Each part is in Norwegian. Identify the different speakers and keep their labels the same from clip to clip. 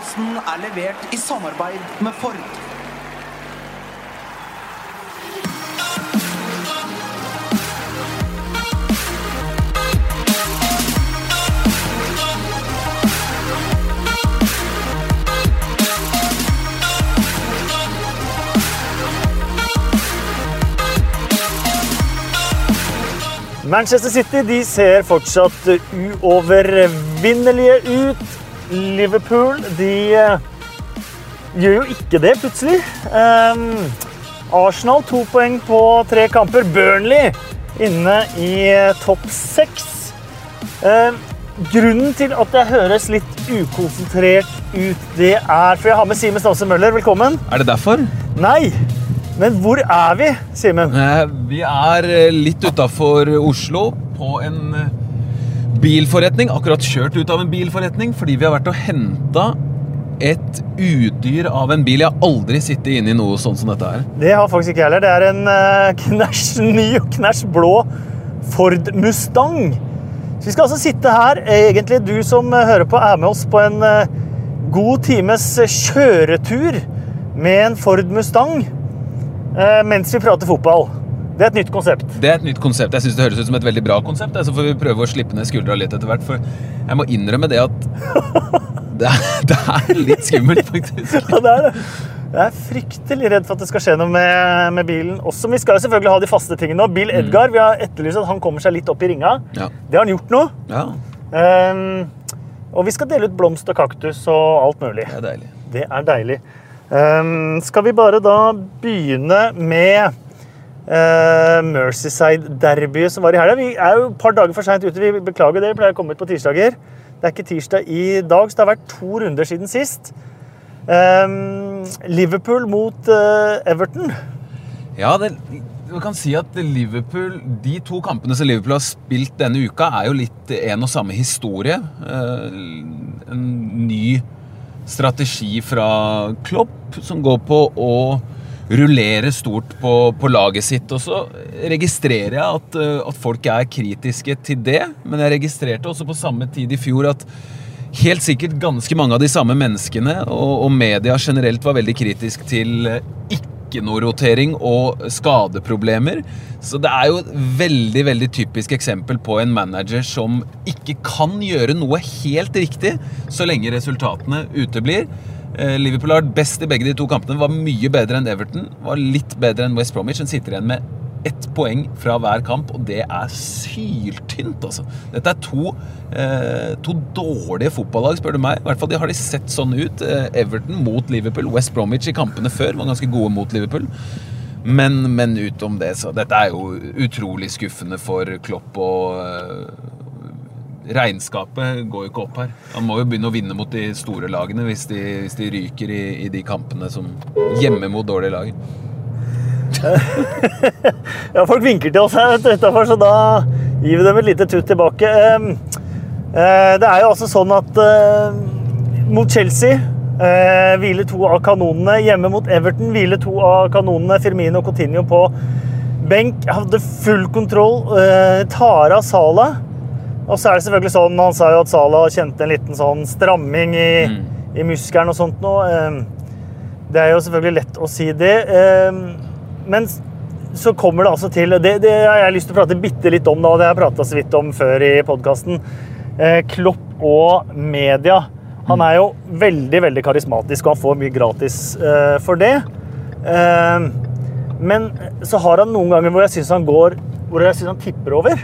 Speaker 1: Podkasten er levert i samarbeid med Ford.
Speaker 2: Manchester City de ser fortsatt uovervinnelige ut. Liverpool de eh, gjør jo ikke det, plutselig. Um, Arsenal to poeng på tre kamper. Burnley inne i eh, topp seks. Um, grunnen til at jeg høres litt ukonsentrert ut, det er For jeg har med Simen Stavse Møller. Velkommen.
Speaker 3: Er det derfor?
Speaker 2: Nei, men hvor er vi, Simen?
Speaker 3: Eh, Vi er litt utafor Oslo på en bilforretning. Akkurat kjørt ut av en bilforretning fordi vi har vært og henta et udyr av en bil. Jeg har aldri sittet inne i noe sånn som dette her.
Speaker 2: Det har faktisk ikke jeg heller. Det er en uh, knæsj ny og knæsj blå Ford Mustang. Så vi skal altså sitte her. Egentlig du som eh, hører på, er med oss på en uh, god times kjøretur med en Ford Mustang uh, mens vi prater fotball. Det er et nytt konsept.
Speaker 3: Det er et nytt konsept. Jeg synes det høres ut som et veldig bra konsept. Så får vi prøve å slippe ned skuldra litt etter hvert. For jeg må innrømme det at det er, det er litt skummelt, faktisk.
Speaker 2: Ja, det er det. Jeg er fryktelig redd for at det skal skje noe med, med bilen. Også, vi skal jo selvfølgelig ha de faste tingene nå. Bill Edgar, vi har etterlyst at han kommer seg litt opp i ringa.
Speaker 3: Ja.
Speaker 2: Det har han gjort nå.
Speaker 3: ja,
Speaker 2: Um, og vi skal dele ut blomst og kaktus og alt mulig.
Speaker 3: det er deilig.
Speaker 2: Det er deilig. Um, skal vi bare da begynne med uh, Mercyside-derbyet som var i helga? Vi er jo et par dager for seint ute. Vi beklager det. Vi pleier å komme ut på tirsdager. Det er ikke tirsdag i dag, så det har vært to runder siden sist. Ehm, Liverpool mot uh, Everton.
Speaker 3: Ja, det, man kan si at Liverpool, de to kampene som Liverpool har spilt denne uka, er jo litt en og samme historie. Eh, En ny strategi fra Klopp som går på å rullere stort på, på laget sitt. Og så registrerer jeg at, eh, at folk er kritiske til det, men jeg registrerte også på samme tid i fjor at helt sikkert ganske mange av de samme menneskene og, og media generelt var veldig kritisk til eh, ikke-noe-rotering og skadeproblemer. Så det er jo et veldig veldig typisk eksempel på en manager som ikke kan gjøre noe helt riktig så lenge resultatene uteblir. Eh, Liverpool har vært best i begge de to kampene. Var mye bedre enn Everton. Var litt bedre enn West Bromwich. Den sitter igjen med ett poeng fra hver kamp, og det er syltynt, altså. Dette er to, eh, to dårlige fotballag, spør du meg. I hvert fall de har de sett sånn ut. Eh, Everton mot Liverpool. West Bromwich i kampene før var ganske gode mot Liverpool. Men, men utom det, så Dette er jo utrolig skuffende for Klopp og eh, Regnskapet går jo ikke opp her. Han må jo begynne å vinne mot de store lagene hvis de, hvis de ryker i, i de kampene som hjemme mot dårlige lag.
Speaker 2: Ja, folk vinker til oss her utafor, så da gir vi dem et lite tutt tilbake. Ehm, eh, Det er jo altså sånn at eh, mot Chelsea eh, hviler to av kanonene. Hjemme mot Everton hviler to av kanonene. Firmino og Coutinho på benk. Hadde full kontroll. Tara Tar Sala. Og så er det selvfølgelig sånn, Han sa jo at Sala kjente en liten sånn stramming i, i muskelen og sånt nå. Ehm, Det er jo selvfølgelig lett å si det. Ehm, Men så kommer det altså til Det, det har jeg lyst til å prate bitte litt om, da, det har jeg prata så vidt om før i podkasten. Eh, Klopp og media. Han er jo veldig veldig karismatisk, og han får mye gratis eh, for det. Eh, men så har han noen ganger hvor jeg syns han går Hvor jeg syns han tipper over.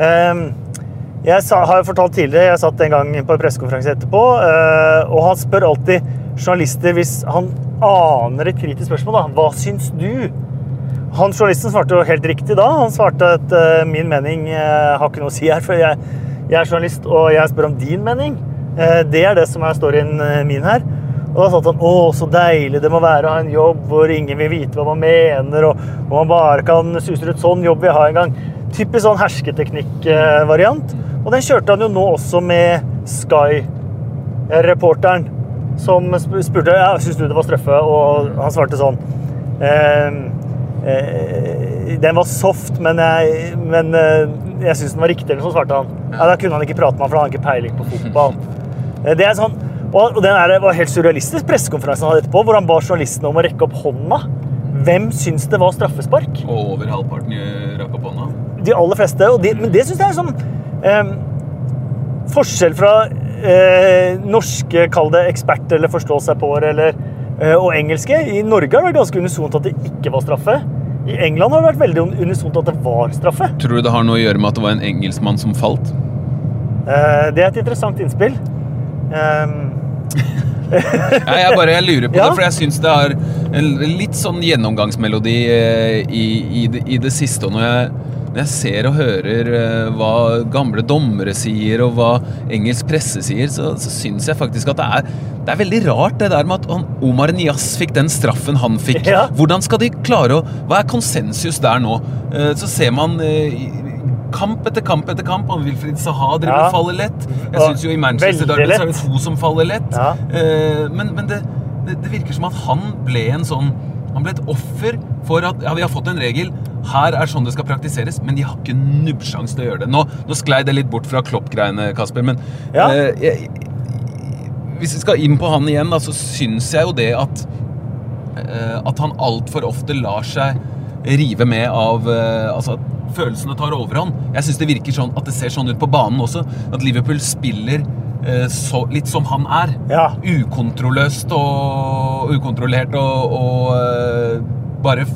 Speaker 2: Eh, jeg sa, har jo fortalt tidligere, jeg satt en gang på en pressekonferanse etterpå, eh, og han spør alltid journalister hvis han aner et kritisk spørsmål. da, Hva syns du? Han Journalisten svarte jo helt riktig da. Han svarte at eh, min mening eh, har ikke noe å si her, for jeg, jeg er journalist, og jeg spør om din mening. Det er det som er storyen min her. Og da satt han å, så deilig det må være å ha en jobb hvor ingen vil vite hva man mener, og, og man bare kan suse ut sånn jobb vi har ha en gang. Typisk sånn hersketeknikk-variant. Og den kjørte han jo nå også med Sky-reporteren, som spurte ja, syns du det var strøffe, og han svarte sånn ehm, eh, Den var soft, men jeg, men, eh, jeg syns den var riktig, eller så svarte han. Ja, da kunne han ikke prate med han, for han hadde ikke peiling på fotball. Eh, Det er sånn, Og, den er, var helt surrealistisk pressekonferansen han hadde etterpå, hvor han ba journalistene om å rekke opp hånda. Hvem syns det var straffespark?
Speaker 3: Og over halvparten rakk opp hånda.
Speaker 2: De aller fleste. De, men det syns jeg er sånn eh, Forskjell fra eh, norske, kall det eksperter eller forstå seg på eller, eh, og engelske. I Norge har det vært ganske unisont at det ikke var straffe. I England har det vært veldig unisont at det var straffe.
Speaker 3: Tror du det har noe å gjøre med at det var en engelskmann som falt?
Speaker 2: Eh, det er et interessant innspill.
Speaker 3: Ja, jeg bare jeg lurer på
Speaker 2: Ja.
Speaker 3: det, for jeg syns det har en litt sånn gjennomgangsmelodi eh, i, i, det, i det siste. Og når jeg, når jeg ser og hører eh, hva gamle dommere sier, og hva engelsk presse sier, så, så syns jeg faktisk at det er, det er veldig rart det der med at Omar Nias fikk den straffen han fikk.
Speaker 2: Ja.
Speaker 3: Hvordan skal de klare å Hva er konsensus der nå? Eh, Så ser man eh, kamp etter kamp etter kamp. Han Wilfried Saha driver
Speaker 2: Ja.
Speaker 3: faller lett. Jeg syns jo i Manchester Derby så er det to som faller lett.
Speaker 2: Ja.
Speaker 3: Men men det, det, det virker som at han ble en sånn Han ble et offer for at ja, vi har fått en regel. Her er sånn det skal praktiseres, men de har ikke nubbsjans til å gjøre det. Nå, nå sklei det litt bort fra Klopp-greiene, Kasper, men
Speaker 2: Ja.
Speaker 3: eh, jeg, hvis vi skal inn på han igjen, da, så syns jeg jo det at eh, At han altfor ofte lar seg rive med av eh, Altså at følelsene tar overhånd. Jeg syns det virker sånn at det ser sånn ut på banen også. At Liverpool spiller eh, så, litt som han er.
Speaker 2: Ja.
Speaker 3: Ukontrolløst og ukontrollert og, og eh, bare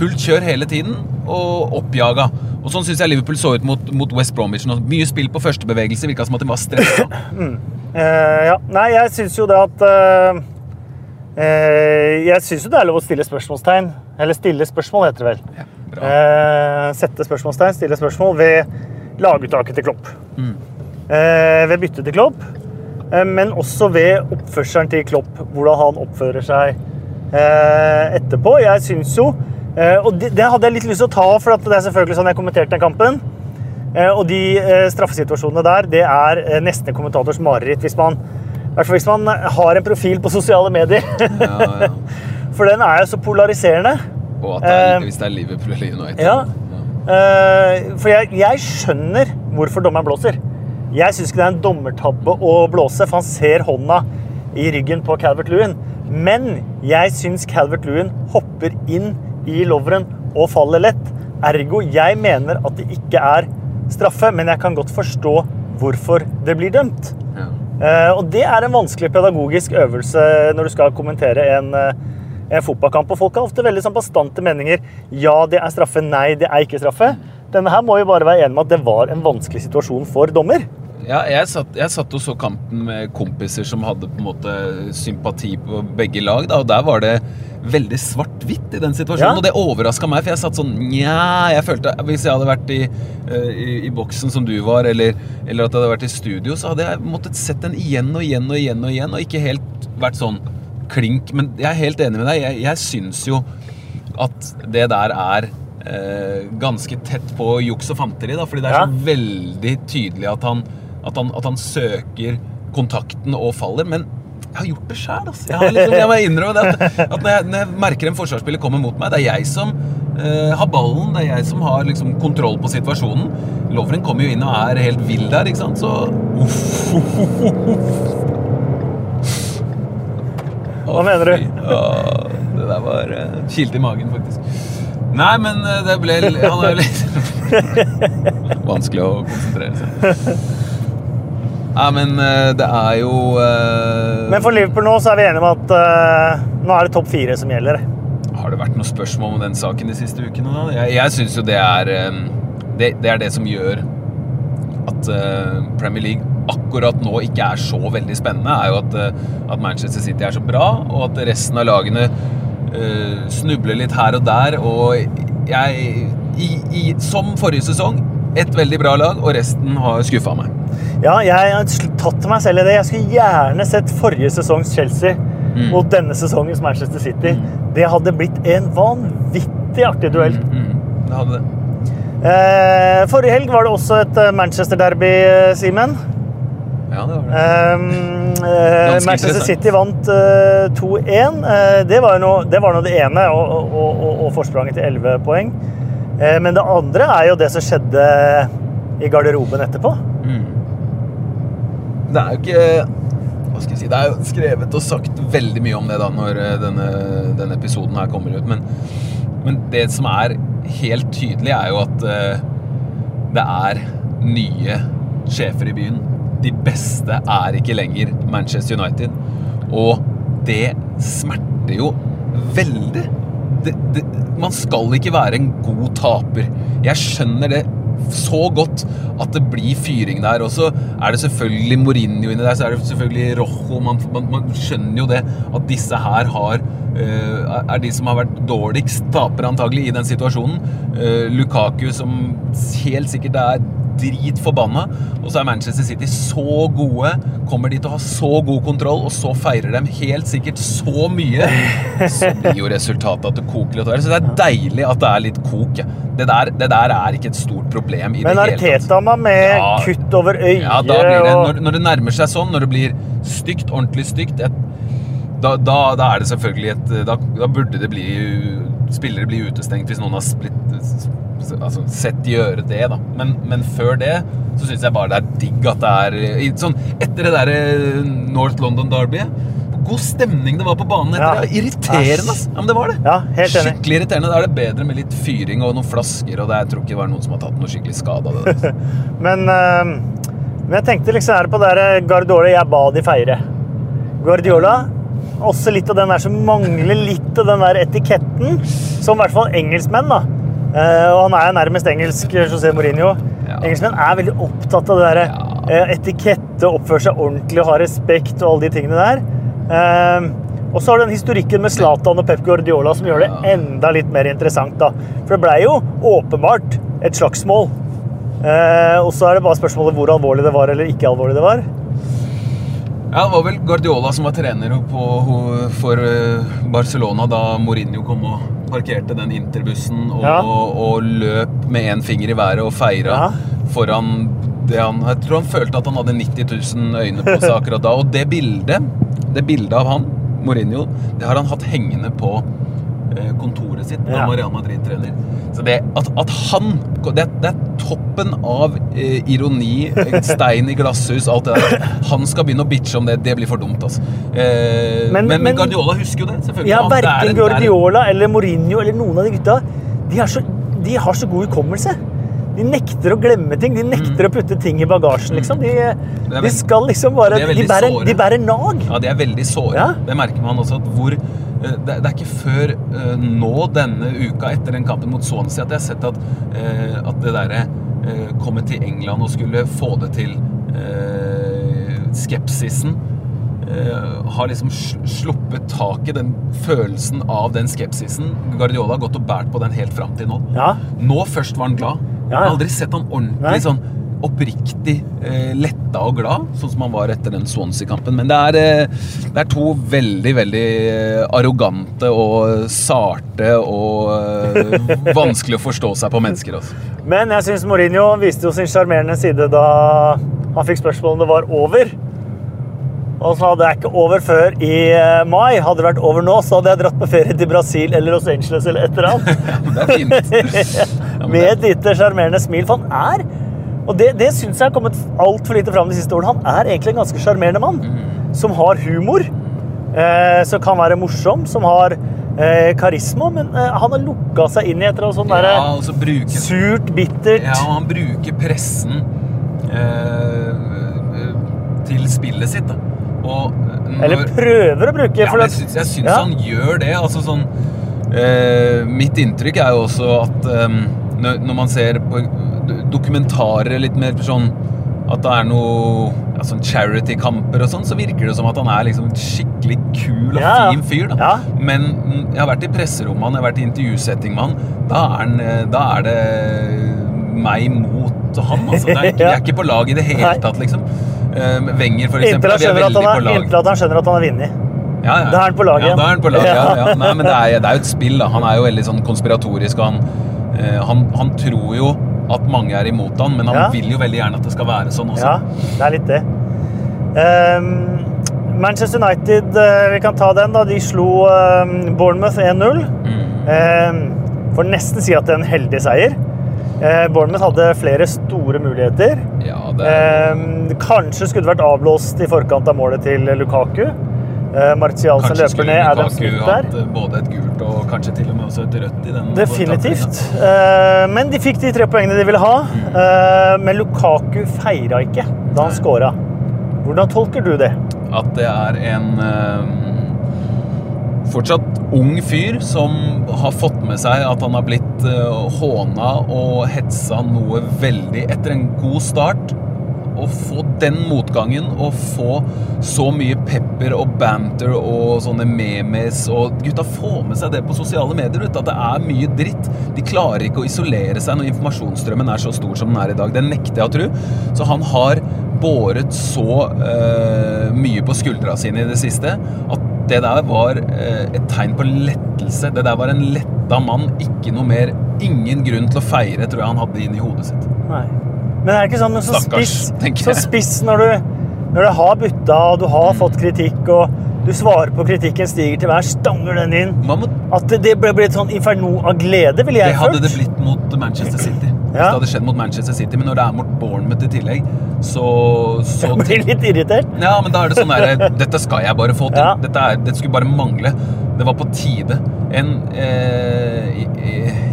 Speaker 3: fullt kjør hele tiden og oppjaga. Og sånn syns jeg Liverpool så ut mot, mot West Bromwich. nå. Mye spill på førstebevegelse. Virka som at de var stressa.
Speaker 2: Eh, ja. Nei, jeg syns jo det at uh, Jeg syns jo det er lov å stille spørsmålstegn. Eller stille spørsmål, heter det vel. Eh, sette spørsmålstegn, stille spørsmål ved laguttaket til Klopp. Mm. ved byttet til Klopp. Men også ved oppførselen til Klopp. Hvordan han oppfører seg etterpå. Jeg syns jo Og det, det hadde jeg litt lyst til å ta, for at det er selvfølgelig sånn jeg kommenterte den kampen. Eh, og de eh, straffesituasjonene der, det er eh, nesten en kommentators mareritt hvis man hvert fall hvis man har en profil på sosiale medier.
Speaker 3: Ja, ja.
Speaker 2: For den er jo så polariserende.
Speaker 3: Og at det er,
Speaker 2: Eh,
Speaker 3: hvis det er Liverpool eller United.
Speaker 2: Ja. Eh, for jeg, jeg skjønner hvorfor dommeren blåser. Jeg syns ikke det er en dommertabbe å blåse, for han ser hånda i ryggen på Calvert Lewin. Men jeg syns Calvert Lewin hopper inn i loveren og faller lett. Ergo, jeg mener at det ikke er straffe, men jeg kan godt forstå hvorfor det blir dømt.
Speaker 3: Ja.
Speaker 2: Eh, og det er en vanskelig pedagogisk øvelse når du skal kommentere en, eh, en fotballkamp. Og folk har ofte veldig sånn bastante meninger. Ja, det er straffe. Nei, det er ikke straffe. Denne her må jo bare være enig med at det var en vanskelig situasjon for dommer.
Speaker 3: Ja, jeg satt, jeg satt og så kampen med kompiser som hadde på en måte sympati på begge lag. Da, og der var det veldig svart-hvitt i den situasjonen.
Speaker 2: Ja.
Speaker 3: Og det overraska meg, for jeg satt sånn Nja jeg følte, Hvis jeg hadde vært i, eh, i, i boksen som du var, eller, eller at jeg hadde vært i studio, så hadde jeg måttet sett den igjen og igjen og igjen og igjen, og ikke helt vært sånn klink. Men jeg er helt enig med deg. Jeg, jeg syns jo at det der er eh, ganske tett på juks og fanteri, da, fordi det er
Speaker 2: Ja.
Speaker 3: så veldig tydelig at han, at, han, at han søker kontakten og faller. Men jeg har gjort det sjæl. Altså. Jeg, har liksom, jeg må innrømme det at, at når, jeg, når jeg merker en forsvarsspiller kommer mot meg, det er jeg som uh, har ballen, det er jeg som har liksom, kontroll på situasjonen. Lovren kommer jo inn og er helt vill der, ikke sant? Så uff.
Speaker 2: Hva mener du?
Speaker 3: Ja, det der var uh, kilte i magen, faktisk. Nei, men eh, det ble Han er jo litt Vanskelig å konsentrere seg. Nei, men eh, det er jo uh...
Speaker 2: Men for Liverpool nå så er vi enige om at uh, nå er det topp fire som gjelder.
Speaker 3: Har det vært noe spørsmål om den saken de siste ukene? da? Jeg, jeg syns jo det er um, det, det er det som gjør at uh, Premier League akkurat nå ikke er så veldig spennende, er jo at, at Manchester City er så bra, og at resten av lagene snubler litt her og der. Og jeg i, i, Som forrige sesong, et veldig bra lag, og resten har skuffa meg.
Speaker 2: Ja, jeg har tatt meg selv i det. Jeg skulle gjerne sett forrige sesongs Chelsea mot denne sesongens Manchester City. Det hadde blitt en vanvittig artig duell.
Speaker 3: Mm, det hadde det.
Speaker 2: Eh, forrige helg var det også et eh, Manchester-derby, eh, Simen.
Speaker 3: Ja, det var det.
Speaker 2: Um, eh, Manchester. City vant eh, 2-1. Eh, det var nå det, det ene, og, og, og, og forspranget til 11 poeng. Eh, men det andre er jo det som skjedde i garderoben etterpå.
Speaker 3: Det er jo ikke hva skal jeg si, Det er jo skrevet og sagt veldig mye om det da når eh, denne, denne episoden her kommer ut. Men, men det som er helt tydelig, er jo at eh, det er nye sjefer i byen. De beste er ikke lenger Manchester United. Og det smerter jo veldig. Det, det, man skal ikke være en god taper. Jeg skjønner det så godt at det blir fyring der. Og så er det selvfølgelig Mourinho inni der, så er det selvfølgelig Rojo. Man, man, man skjønner jo det at disse her har Uh, er de som har vært dårligst tapere antagelig i den situasjonen. Uh, Lukaku som helt sikkert er dritforbanna. Og så er Manchester City så gode, kommer de til å ha så god kontroll, og så feirer dem helt sikkert så mye. Så blir jo resultatet at det koker litt. Så det er deilig at det er litt kok. Det der, det der er ikke et stort problem i
Speaker 2: Men
Speaker 3: det hele tatt.
Speaker 2: Arteta med
Speaker 3: Ja.
Speaker 2: kutt over øyet
Speaker 3: Ja, da blir det, når, når det nærmer seg sånn, når det blir stygt, ordentlig stygt et, da, da, da er det selvfølgelig et da, da burde det bli spillere blir utestengt hvis noen har splitt, altså, sett gjøre det, da. Men, men før det så syns jeg bare det er digg at det er sånn Etter det derre North London Derbyet God stemning det var på banen etter
Speaker 2: Ja.
Speaker 3: det. Irriterende, ass! Ja, men det var det.
Speaker 2: Ja, helt enig.
Speaker 3: Skikkelig irriterende. Da er det bedre med litt fyring og noen flasker, og det, jeg tror ikke det var noen som har tatt noe skikkelig skade av det.
Speaker 2: Men, øh, men jeg tenkte liksom her på det der Guardiola jeg ba de feire. Guardiola, også litt av den der som mangler litt av den der etiketten, som i hvert fall engelskmenn, da. Eh, og han er nærmest engelsk, José Mourinho.
Speaker 3: Ja.
Speaker 2: Engelskmenn er veldig opptatt av det der
Speaker 3: Ja.
Speaker 2: eh, etikette, oppføre seg ordentlig og ha respekt og alle de tingene der. Eh, og så har du den historikken med Zlatan og Pep Guardiola som gjør det enda litt mer interessant. da. For det blei jo åpenbart et slagsmål. Eh, og så er det bare spørsmålet hvor alvorlig det var eller ikke alvorlig det var.
Speaker 3: Ja, Det var vel Guardiola som var trener på, for eh, Barcelona da Mourinho kom og parkerte den interbussen og,
Speaker 2: Ja.
Speaker 3: og, og løp med én finger i været og feira
Speaker 2: Ja.
Speaker 3: foran det han Jeg tror han følte at han hadde 90 000 øyne på seg akkurat da. Og det bildet, det bildet av han, Mourinho, det har han hatt hengende på kontoret sitt da
Speaker 2: Ja.
Speaker 3: han Real Madrid-trener. Så det at, at han det, det er toppen av eh, ironi, eh, stein i glasshus, alt det der. Han skal begynne å bitche om det. Det blir for dumt, altså. Eh,
Speaker 2: Men-
Speaker 3: men,
Speaker 2: men-
Speaker 3: Guardiola husker jo det, selvfølgelig.
Speaker 2: Ja,
Speaker 3: er
Speaker 2: Verken
Speaker 3: er
Speaker 2: Guardiola eller Mourinho eller noen av de gutta de, har så, de har så god hukommelse. De nekter å glemme ting. De nekter å putte ting i bagasjen. liksom. De,
Speaker 3: er
Speaker 2: de skal liksom bare
Speaker 3: de er
Speaker 2: De bærer, de bærer nag.
Speaker 3: Ja, de er veldig såre.
Speaker 2: Ja.
Speaker 3: Det merker man også. at hvor eh, det, det er ikke før eh, nå denne uka etter den kampen mot Swansea at jeg har sett at, eh, at det derre eh, komme til England og skulle få det til eh, skepsisen eh, har liksom sluppet taket, den følelsen av den skepsisen. Guardiola har gått og båret på den helt fram til nå.
Speaker 2: Ja.
Speaker 3: Nå først var han glad.
Speaker 2: Ja,
Speaker 3: Jeg har aldri sett han ordentlig
Speaker 2: Nei.
Speaker 3: sånn oppriktig eh, letta og glad, sånn som han var etter den Swansea-kampen. Men det er, eh, det er to veldig, veldig eh, arrogante og sarte og eh, vanskelig å forstå seg på mennesker. Også.
Speaker 2: Men jeg syns Mourinho viste jo sin sjarmerende side da han fikk spørsmål om det var over. Og så hadde jeg ikke over før i eh, mai. Hadde det vært over nå, så hadde jeg dratt på ferie til Brasil eller Los Angeles eller et eller annet.
Speaker 3: Men det er fint. Ja,
Speaker 2: Med et lite sjarmerende smil. For han er Og det, det syns jeg har kommet altfor lite fram de siste årene. Han er egentlig en ganske sjarmerende mann.
Speaker 3: Mm.
Speaker 2: Som har humor. Eh, som kan være morsom. Som har eh, karisma. Men eh, han har lukka seg inn i et eller annet sånt
Speaker 3: Ja, og bruker
Speaker 2: surt, bittert.
Speaker 3: Ja, og han bruker pressen eh, til spillet sitt. Da. Og når,
Speaker 2: Eller prøver å bruke.
Speaker 3: Ja, jeg syns, jeg syns
Speaker 2: Ja.
Speaker 3: han gjør det. Altså sånn eh, Mitt inntrykk er jo også at eh, når man ser på dokumentarer litt mer sånn At det er noe ja, sånn charity-kamper og sånn, så virker det som at han er liksom en skikkelig kul og
Speaker 2: Ja, ja.
Speaker 3: fin fyr.
Speaker 2: Ja.
Speaker 3: Men jeg har vært i presserommet han, jeg har vært i intervjusetting med han. Da er, han, eh, da er det meg mot han. Altså. Er, ikke- er ikke på lag i det hele tatt, liksom. Eh, Wenger, for eksempel. er
Speaker 2: er, inntil han skjønner at han har vunnet.
Speaker 3: Ja, ja.
Speaker 2: Da er han på lag
Speaker 3: ja,
Speaker 2: igjen.
Speaker 3: Da er han på lag, ja.
Speaker 2: Ja.
Speaker 3: ja. Nei, men det er, det er jo et spill, da. Han er jo veldig sånn konspiratorisk, og han, eh, han, han tror jo at mange er imot han, men han
Speaker 2: Ja.
Speaker 3: vil jo veldig gjerne at det skal være sånn også.
Speaker 2: Ja, det er litt det. Um, Manchester United, eh, vi kan ta den, da. De slo ehm, Bournemouth 1-0.
Speaker 3: Mm.
Speaker 2: Um, får nesten si at det er en heldig seier. Uh, Bournemouth hadde flere store muligheter.
Speaker 3: Ja, det
Speaker 2: kanskje skulle det vært avblåst i forkant av målet til Lukaku. Eh, Martial som løper ned. Er det
Speaker 3: Lukaku
Speaker 2: Smith der.
Speaker 3: hatt eh, både et gult og kanskje til og med også et rødt i den.
Speaker 2: Definitivt. Eh, men de fikk de tre poengene de ville ha. Eh, men Lukaku feira ikke da han scora. Hvordan tolker du det?
Speaker 3: At det er en fortsatt ung fyr som har fått med seg at han har blitt håna og hetsa noe veldig etter en god start. Å få den motgangen å få så mye pepper og banter og sånne memes og Gutta får med seg det på sosiale medier, vet at det er mye dritt. De klarer ikke å isolere seg når informasjonsstrømmen er så stor som den er i dag. Det nekter jeg å tro. Så han har båret så uh, mye på skuldra sine i det siste at det der var uh, et tegn på lettelse. Det der var en letta mann. Ikke noe mer. Ingen grunn til å feire, tror jeg han hadde inni hodet sitt.
Speaker 2: Nei. Men er det ikke sånn så
Speaker 3: Stakkars,
Speaker 2: spiss, så spiss når du, når du har butta og du har fått kritikk, og du svarer på kritikken, stiger til hver, stanger den inn
Speaker 3: må
Speaker 2: At det- det ble blitt sånn inferno av glede, ville jeg
Speaker 3: Det hadde
Speaker 2: følt.
Speaker 3: det blitt mot Manchester City. Hvis
Speaker 2: Ja.
Speaker 3: det hadde skjedd mot Manchester City, Men når det er mot Bournemouth i tillegg, så, så
Speaker 2: Jeg blir litt irritert.
Speaker 3: Ja, men da er det sånn her Dette skal jeg bare få til.
Speaker 2: Ja.
Speaker 3: Dette, er, dette skulle bare mangle. Det var på tide. En eh,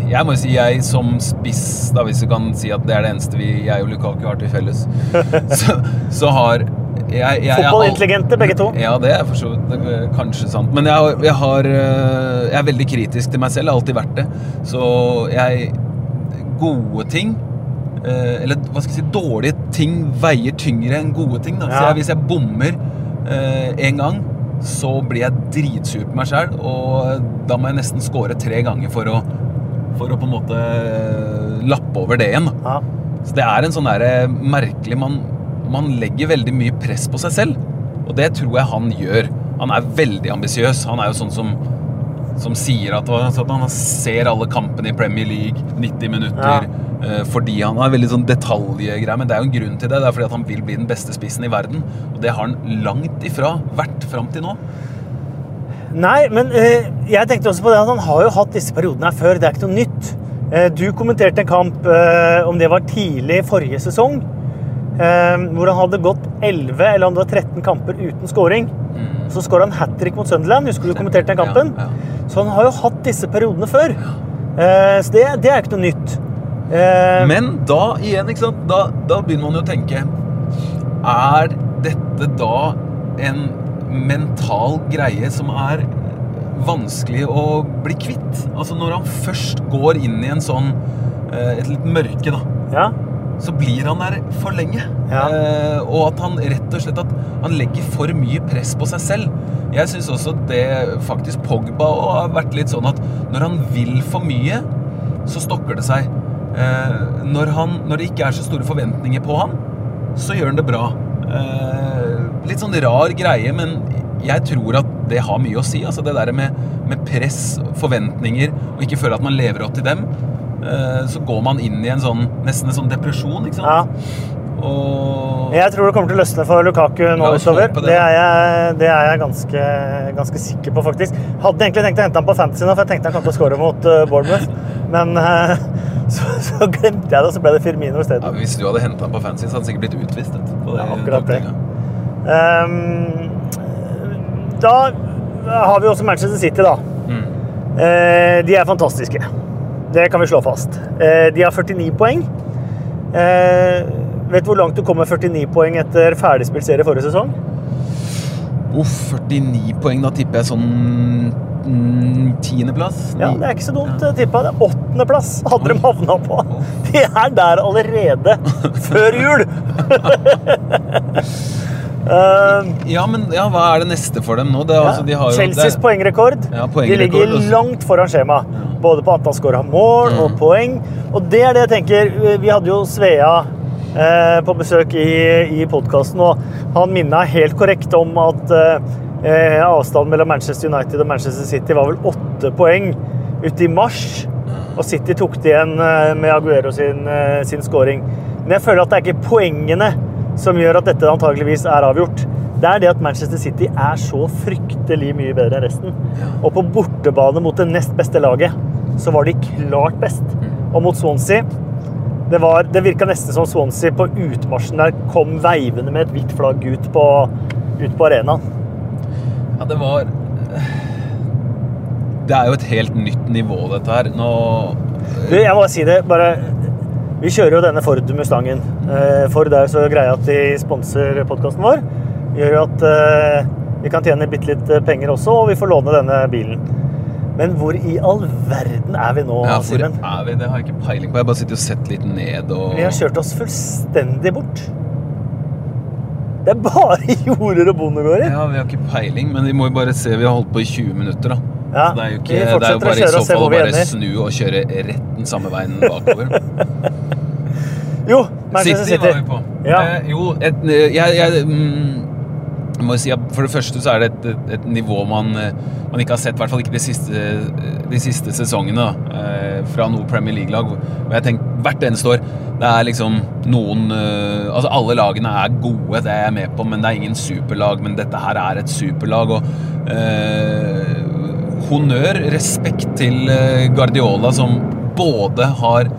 Speaker 3: Jeg må jo si jeg som spiss, da hvis du kan si at det er det eneste vi, jeg og Lukaku har til felles, så, så har jeg, jeg, jeg,
Speaker 2: Fotballintelligente, begge to.
Speaker 3: Ja, det er for så vidt kanskje sant. Men jeg, jeg, har, eh, jeg er veldig kritisk til meg selv. Jeg har alltid vært det. Så jeg Gode ting eh, Eller hva skal jeg si Dårlige ting veier tyngre enn gode ting. Da. Så jeg, hvis jeg bommer eh, en gang, så blir jeg dritsur på meg sjæl, Og da må jeg nesten score tre ganger for å, for å på en måte eh, lappe over det igjen.
Speaker 2: Ja.
Speaker 3: Så det er en sånn derre merkelig man, man legger veldig mye press på seg selv. Og det tror jeg han gjør. Han er veldig ambisiøs. Han er jo sånn som, som sier at, at han ser alle kampene i Premier League 90 minutter. ja. Fordi han har veldig sånn detaljgreier. Men det er jo en grunn til det. Det er fordi at han vil bli den beste spissen i verden. Og det har han langt ifra vært fram til nå.
Speaker 2: Nei, men eh, jeg tenkte også på det at han har jo hatt disse periodene her før. Det er ikke noe nytt. Eh, du kommenterte en kamp, eh, om det var tidlig forrige sesong, eh, hvor han hadde gått 11 eller om det var 13 kamper uten scoring. Så skåra han hat trick mot Sunderland. Husker du du kommenterte den kampen?
Speaker 3: Ja, ja.
Speaker 2: Så han har jo hatt disse periodene før. Eh, så det, det er ikke noe nytt. Eh,
Speaker 3: Men da igjen, ikke sant? Da, da begynner man jo å tenke Er dette da en mental greie som er vanskelig å bli kvitt? Altså når han først går inn i en sånn eh, et litt mørke, da,
Speaker 2: ja.
Speaker 3: så blir han der for lenge.
Speaker 2: Ja.
Speaker 3: Eh, og at han rett og slett at han legger for mye press på seg selv. Jeg syns også det faktisk Pogba og har vært litt sånn at når han vil for mye, så stokker det seg. Eh, når, han, når det ikke er så store forventninger på han, så gjør han det bra. Eh, litt sånn rar greie, men jeg tror at det har mye å si. Altså det der med, med press, forventninger, og ikke føle at man lever opp til dem. Eh, så går man inn i en sånn, nesten en sånn depresjon, ikke sant?
Speaker 2: ja.
Speaker 3: Og
Speaker 2: Jeg tror det kommer til å løsne for Lukaku nå utover. Det.
Speaker 3: det.
Speaker 2: er jeg, det er jeg ganske, ganske sikker på, faktisk. Hadde egentlig tenkt å hente ham på Fantasy nå, for jeg tenkte han kom til å skåre mot uh, Bournemouth. Men eh, så, så glemte jeg det, og så ble det Firmino
Speaker 3: ja,
Speaker 2: isteden.
Speaker 3: Hvis du hadde henta han på Fantasy, så hadde han sikkert blitt utvist. på
Speaker 2: Ja, akkurat det. Um, da har vi også Manchester City, da.
Speaker 3: Mm.
Speaker 2: Eh, de er fantastiske. Det kan vi slå fast. Eh, de har 49 poeng. Eh, vet du hvor langt du kom med 49 poeng etter ferdigspilt serie forrige sesong?
Speaker 3: Uff, 49 poeng. Da tipper jeg sånn mm, tiendeplass.
Speaker 2: Ja, Det er ikke så dumt tippa. Det er åttendeplass hadde de havna på. De er der allerede før jul! um,
Speaker 3: Ja, men ja, hva er det neste for dem nå? Det, altså, de
Speaker 2: Chelseas
Speaker 3: det,
Speaker 2: poengrekord.
Speaker 3: Ja,
Speaker 2: De ligger
Speaker 3: også.
Speaker 2: langt foran skjema. Både på antall skåra mål og
Speaker 3: Mm.
Speaker 2: poeng. Og det er det jeg tenker Vi hadde jo Svea eh, på besøk i, i podkasten, og han minna helt korrekt om at eh, avstanden mellom Manchester United og Manchester City var vel åtte poeng ute i mars. Og City tok det igjen eh, med Aguero sin, eh, sin scoring. Men jeg føler at det er ikke poengene som gjør at dette antageligvis er avgjort. Det er det at Manchester City er så fryktelig mye bedre enn resten. Og på bortebane mot det nest beste laget så var de klart best. Og mot Swansea Det, var, det virka nesten som Swansea på utmarsjen der kom veivende med et hvitt flagg ut på, ut på arenaen.
Speaker 3: Ja, det var Det er jo et helt nytt nivå, dette her. Nå
Speaker 2: Du, jeg må bare si det. Bare, vi kjører jo denne Ford Mustangen. Eh, Ford er jo så greie at de sponser podkasten vår. Gjør jo at eh, vi kan tjene bitte litt eh, penger også, og vi får låne denne bilen. Men hvor i all verden er vi nå,
Speaker 3: ja, hvor
Speaker 2: Simen?
Speaker 3: er vi? Det har jeg ikke peiling på. Jeg bare sitter og sett litt ned og
Speaker 2: Vi har kjørt oss fullstendig bort. Det er bare jorder og bondegårder.
Speaker 3: Ja, vi har ikke peiling, men vi må jo bare se. Vi har holdt på i 20 minutter, da.
Speaker 2: Ja,
Speaker 3: det er jo ikke Det er jo bare i så fall bare snu og kjøre rett den samme veien bakover.
Speaker 2: Jo, Manchester
Speaker 3: City
Speaker 2: City.
Speaker 3: var vi på.
Speaker 2: Ja.
Speaker 3: Eh, jo, et, eh, jeg, jeg, mm, må si at For det første så er det et, et, et nivå man, eh, man ikke har sett, i hvert fall ikke de siste, de siste sesongene, eh, fra noe Premier League-lag. Og jeg tenker hvert eneste år Det er liksom noen eh, Altså, alle lagene er gode, det er jeg med på, men det er ingen superlag. Men dette her er et superlag. Og eh, honnør, respekt til eh, Guardiola, som både har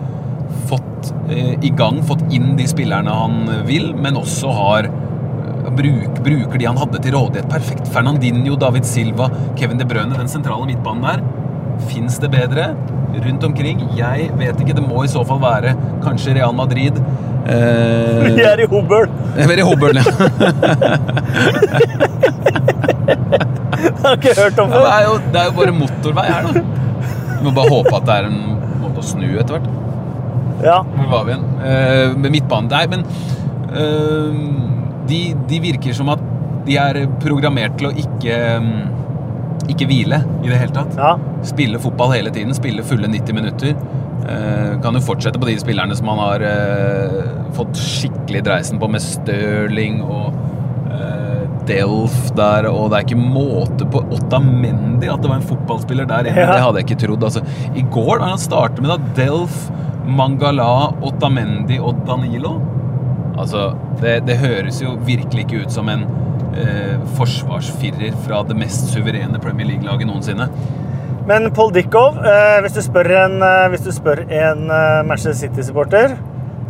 Speaker 3: fått eh, i gang, fått inn de spillerne han vil, men også har eh, bruk, bruker de han hadde til rådighet perfekt. Fernandinho, David Silva, Kevin De Brønne, den sentrale midtbanen der. Fins det bedre rundt omkring? Jeg vet ikke. Det må i så fall være kanskje Real Madrid. Eh,
Speaker 2: Vi er i Hobøl.
Speaker 3: jeg er i Hobøl, ja.
Speaker 2: Jeg har ikke hørt om
Speaker 3: Ja, Det er, jo, det er jo bare motorvei her, da. Vi må bare håpe at det er en måte å snu etter hvert.
Speaker 2: Ja.
Speaker 3: Hvor var vi igjen? Eh, med midtbanen. Nei, men eh, de, de virker som at de er programmert til å ikke mm, ikke hvile i det hele tatt.
Speaker 2: ja.
Speaker 3: Spille fotball hele tiden, spille fulle 90 minutter. Eh, kan jo fortsette på de spillerne som man har eh, fått skikkelig dreisen på, med Stirling og Delf der, og det er ikke måte på Ottamendi at det var en fotballspiller der inne.
Speaker 2: Ja.
Speaker 3: Det hadde jeg ikke trodd. Altså, I går da han startet med da Delf, Mangala, Ottamendi og Danilo. Altså, det, det høres jo virkelig ikke ut som en eh, forsvarsfirer fra det mest suverene Premier League-laget noensinne.
Speaker 2: Men Paul Dickov, eh, hvis du spør en, eh, hvis du spør en eh, Manchester City-supporter,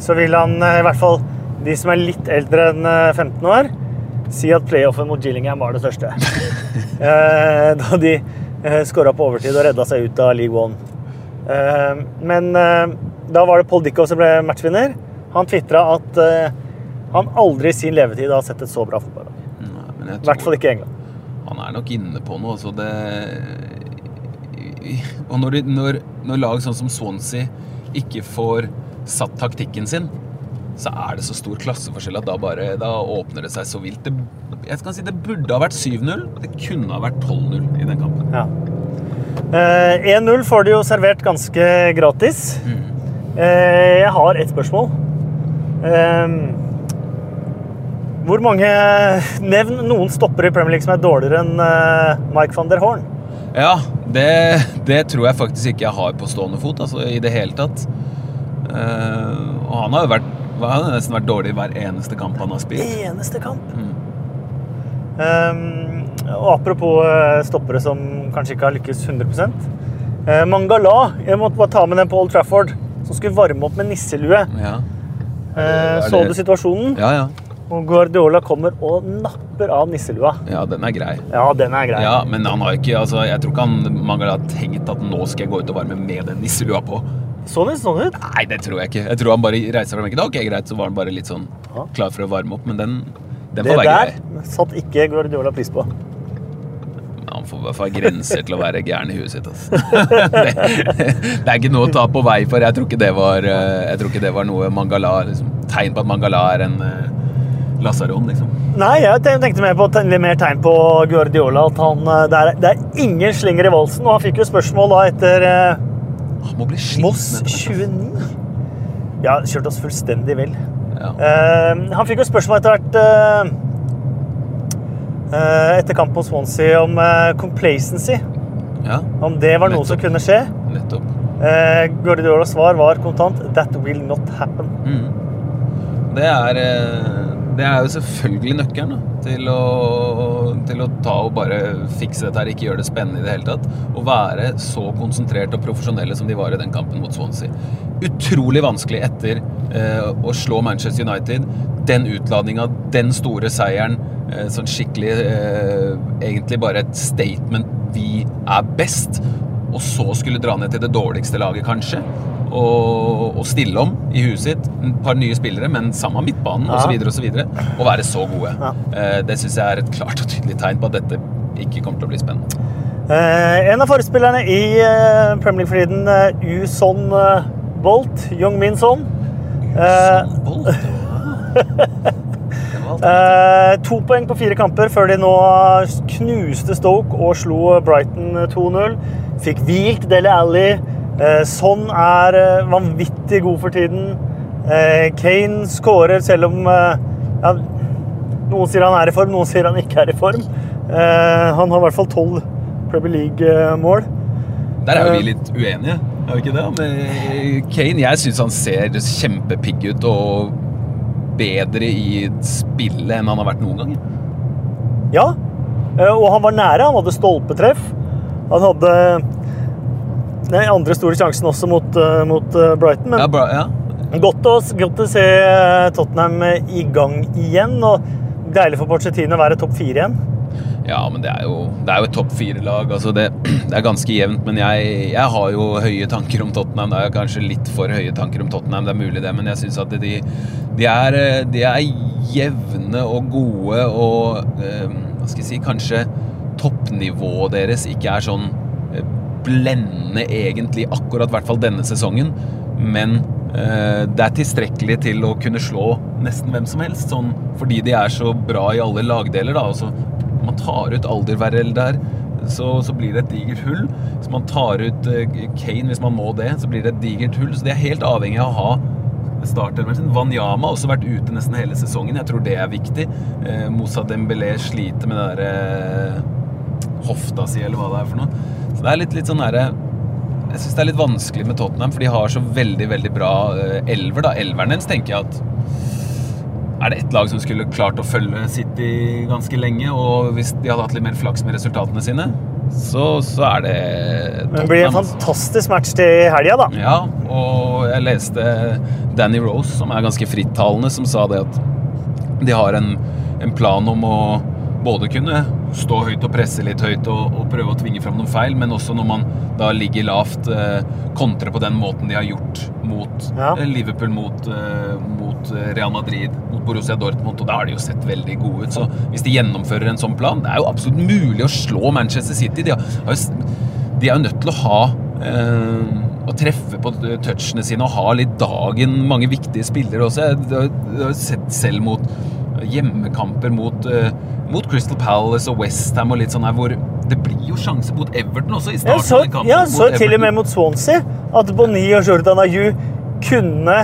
Speaker 2: så vil han eh, i hvert fall de som er litt eldre enn eh, 15 år, si at playoffen mot Gillingham var det største. eh, da de eh, skåra på overtid og redda seg ut av League One. Eh, men eh, da var det Paul Dickov som ble matchvinner. Han tvitra at han aldri i sin levetid har sett et så bra fotballag. I hvert fall ikke i England.
Speaker 3: Han er nok inne på noe. Så det Og når, når, når lag sånn som Swansea ikke får satt taktikken sin, så er det så stor klasseforskjell at da bare Da åpner det seg så vilt. Det, jeg kan si det burde ha vært 7-0. Det kunne ha vært 12-0 i den kampen.
Speaker 2: Ja. Eh, 1-0 får de jo servert ganske gratis. Eh, jeg har ett spørsmål. Eh, hvor mange Nevn noen stoppere i Premier League som er dårligere enn eh, Mike van der Horn.
Speaker 3: Ja, det, det tror jeg faktisk ikke jeg har på stående fot, altså i det hele tatt. Eh, og han har jo vært han har nesten vært dårlig hver eneste kamp han har spilt.
Speaker 2: Eneste kamp.
Speaker 3: Mm.
Speaker 2: Um, og apropos eh, stoppere som kanskje ikke har lykkes 100 uh, Mangala, jeg måtte bare ta med den på Old Trafford, som skulle varme opp med nisselue.
Speaker 3: Ja.
Speaker 2: Det,
Speaker 3: Er
Speaker 2: så
Speaker 3: det-
Speaker 2: du situasjonen?
Speaker 3: ja, ja.
Speaker 2: Og Guardiola kommer og napper av nisselua.
Speaker 3: Ja, den er grei.
Speaker 2: Ja, den er grei.
Speaker 3: Ja, men han har ikke, altså, jeg tror ikke han Mangala har tenkt at nå skal jeg gå ut og varme med den nisselua på.
Speaker 2: Så ut sånn ut?
Speaker 3: Nei, det tror jeg ikke. Jeg tror han bare reiser fra benken. Ok, greit, så var han bare litt sånn klar for å varme opp. Men den, den
Speaker 2: Det der
Speaker 3: grei.
Speaker 2: satt ikke Guardiola pris på.
Speaker 3: Han får i hvert fall grenser til å være gæren i huet sitt. Altså. det, det er ikke noe å ta på vei for. Jeg tror ikke det var, eh, ikke det var noe Mangala liksom, Tegn på at Mangala er en uh, lasaron, liksom.
Speaker 2: Nei, jeg tenkte mer på mer tegn på Guardiola. At han, eh, det, er, det er ingen slinger i valsen. Og han fikk jo spørsmål da etter eh,
Speaker 3: Han må bli sliten.
Speaker 2: Moss 29. Ja, kjørte oss fullstendig
Speaker 3: altså. Ja.
Speaker 2: Uh, han fikk jo spørsmål etter hvert uh, etter kampen mot Swansea om eh, complacency.
Speaker 3: ja,
Speaker 2: Om det var noe som kunne skje.
Speaker 3: nettopp.
Speaker 2: Eh, Guardiolas svar var kontant 'That will not happen'.
Speaker 3: Mm. Det er, det er jo selvfølgelig nøkkelen da, til å, til å ta og bare fikse dette her, ikke gjøre det spennende i det hele tatt. Å være så konsentrert og profesjonelle som de var i den kampen mot Swansea. Utrolig vanskelig etter eh, å slå Manchester United. Den utladninga, den store seieren. Eh, sånn skikkelig eh, Egentlig bare et statement. Vi er best. Og så skulle dra ned til det dårligste laget, kanskje og, å, stille om i huet sitt. Et par nye spillere, men samme midtbanen
Speaker 2: Ja.
Speaker 3: osv. Og, så videre, og være så gode.
Speaker 2: Ja.
Speaker 3: Eh, Det syns jeg er et klart og tydelig tegn på at dette ikke kommer til å bli spennende.
Speaker 2: Eh, en av forespillerne i eh, Premier League-friden, eh, Uson eh, Bolt, Young Min Son. Eh,
Speaker 3: Bolt.
Speaker 2: Eh, to poeng på fire kamper før de nå knuste Stoke og slo Brighton 2-0. Fikk hvilt Dele Alli. Sånn er eh, vanvittig god for tiden. Eh, Kane skårer selv om ja, Noen sier han er i form, noen sier han ikke er i form. Han har i hvert fall tolv Premier League-mål.
Speaker 3: Der er jo vi litt uenige, er vi ikke det? Med Kane, jeg syns han ser kjempepigg ut og bedre i spillet enn han har vært noen gang.
Speaker 2: Ja, og han var nære. Han hadde stolpetreff. Han hadde den andre store sjansen også mot, eh, mot eh, Brighton. Men
Speaker 3: Ja, bra, ja.
Speaker 2: godt, å, godt å se eh, Tottenham i gang igjen. Og deilig for Porcetino å være topp fire igjen.
Speaker 3: Ja, men det er jo, det er jo et topp fire-lag. Altså det, det er ganske jevnt, men jeg, jeg har jo høye tanker om Tottenham. Det er kanskje litt for høye tanker om Tottenham, det er mulig det, men jeg syns at de, de, er, de er jevne og gode og Hva skal jeg si Kanskje toppnivået deres ikke er sånn blendende egentlig akkurat, hvert fall denne sesongen, men eh, det er tilstrekkelig til å kunne slå nesten hvem som helst, sånn, fordi de er så bra i alle lagdeler. da, altså man tar ut Alderverrell der, så, så blir det et digert hull. Hvis man tar ut eh, Kane, hvis man må det, så blir det et digert hull. Så de er helt avhengig av å ha. Wanyama har også vært ute nesten hele sesongen. Jeg tror det er viktig. Eh, Moussa Dembélé sliter med det derre eh, hofta si, eller hva det er for noe. Så det er litt, litt sånn herre Jeg syns det er litt vanskelig med Tottenham, for de har så veldig, veldig bra eh, elver. da. Elveren deres tenker jeg at er det ett lag som skulle klart å følge City ganske lenge, og hvis de hadde hatt litt mer flaks med resultatene sine, så, så er det
Speaker 2: Men det blir en
Speaker 3: altså.
Speaker 2: fantastisk match til helga, da.
Speaker 3: Ja, og jeg leste Danny Rose, som er ganske frittalende, som sa det at de har en, en plan om å både kunne stå høyt og presse litt høyt og, og prøve å tvinge fram noen feil, men også når man da ligger lavt, eh, kontre på den måten de har gjort mot
Speaker 2: Ja.
Speaker 3: eh, Liverpool, mot, eh, mot eh, Real Madrid, mot Borussia Dortmund, og da har de jo sett veldig gode ut. Så hvis de gjennomfører en sånn plan Det er jo absolutt mulig å slå Manchester City. De, har, jo, de er jo nødt til å ha eh, å treffe på touchene sine og ha litt dagen. Mange viktige spillere også. Jeg har- jeg har sett selv mot hjemmekamper mot, uh, mot Crystal Palace og Westham og litt sånn her hvor det blir jo sjanse mot Everton også i starten
Speaker 2: så,
Speaker 3: av kampen.
Speaker 2: ja, så til og med mot Swansea at Boni og Jordan Ayu kunne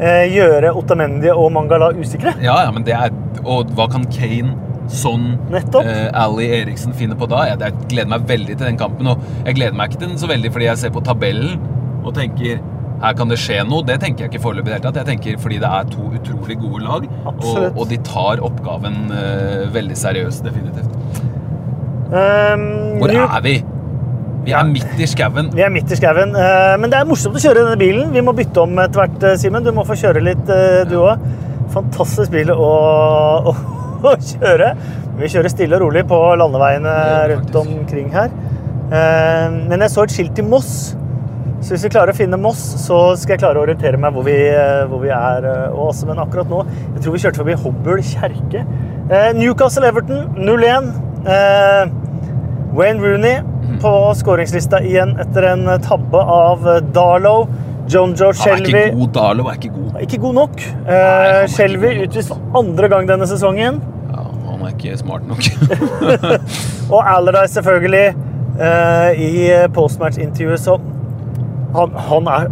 Speaker 2: eh, gjøre Otamendi og Mangala usikre.
Speaker 3: Ja, ja, men det er Og hva kan Kane, sånn
Speaker 2: Nettopp.
Speaker 3: eh, Ali Eriksen finne på da? Jeg, jeg gleder meg veldig til den kampen. Og jeg gleder meg ikke til den så veldig fordi jeg ser på tabellen og tenker her kan det skje noe. Det tenker jeg ikke foreløpig i det hele tatt. Jeg tenker fordi det er to utrolig gode lag, og, og de tar oppgaven uh, veldig seriøst. Definitivt.
Speaker 2: Um,
Speaker 3: Hvor er vi? Vi er midt i skauen.
Speaker 2: Vi er midt i skauen. eh, men det er morsomt å kjøre denne bilen. Vi må bytte om etter hvert, eh, Simen. Du må få kjøre litt, du òg. Fantastisk bil å, å, å kjøre. Vi kjører stille og rolig på landeveiene rundt omkring her. Men jeg så et skilt i Moss. Så hvis vi klarer å finne Moss, så skal jeg klare å orientere meg hvor vi, eh, hvor vi er. eh, Og også, men akkurat nå Jeg tror vi kjørte forbi Hobøl kjerke. Eh, Newcastle-Everton 0-1. Eh, Wayne Rooney på skåringslista igjen etter en tabbe av Darlow. John Joe
Speaker 3: Han er ikke god. Darlow er ikke god.
Speaker 2: ikke god nok. Eh, Shelby utvist for andre gang denne sesongen.
Speaker 3: Ja, han er ikke smart nok.
Speaker 2: Og Allardyce selvfølgelig eh, i postmatch-intervjuet, så han, han er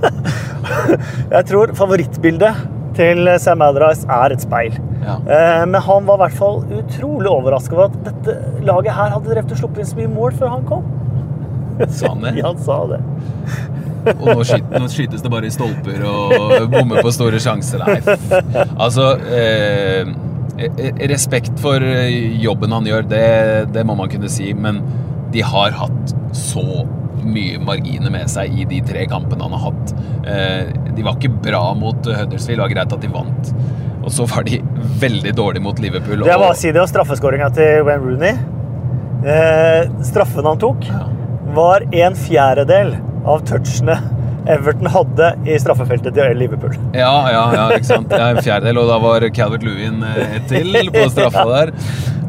Speaker 2: Jeg tror favorittbildet til Sam Allardyce er et speil.
Speaker 3: Ja.
Speaker 2: Eh, men han var i hvert fall utrolig overraska over at dette laget her hadde drevet og sluppet inn så mye mål før han kom.
Speaker 3: Sa han det?
Speaker 2: Ja, han sa det.
Speaker 3: og nå, skyt, nå skytes det bare i stolper og bommer på store sjanser. Nei, altså eh, eh, Respekt for jobben han gjør, det, det må man kunne si, men de har hatt så mye marginer med seg i de tre kampene han har hatt. Eh, de var ikke bra mot Huddersfield, det var greit at de vant. Og så var de veldig dårlige mot Liverpool.
Speaker 2: Det er bare
Speaker 3: og-
Speaker 2: å si det og straffeskåringa til Wayne Rooney. Eh, straffen han tok, var en fjerdedel av touchene Everton hadde i straffefeltet til Liverpool.
Speaker 3: Ja, ja, ja, ikke sant. Ja, en fjerdedel, og da var Calvert Lewin eh, til på straffa der.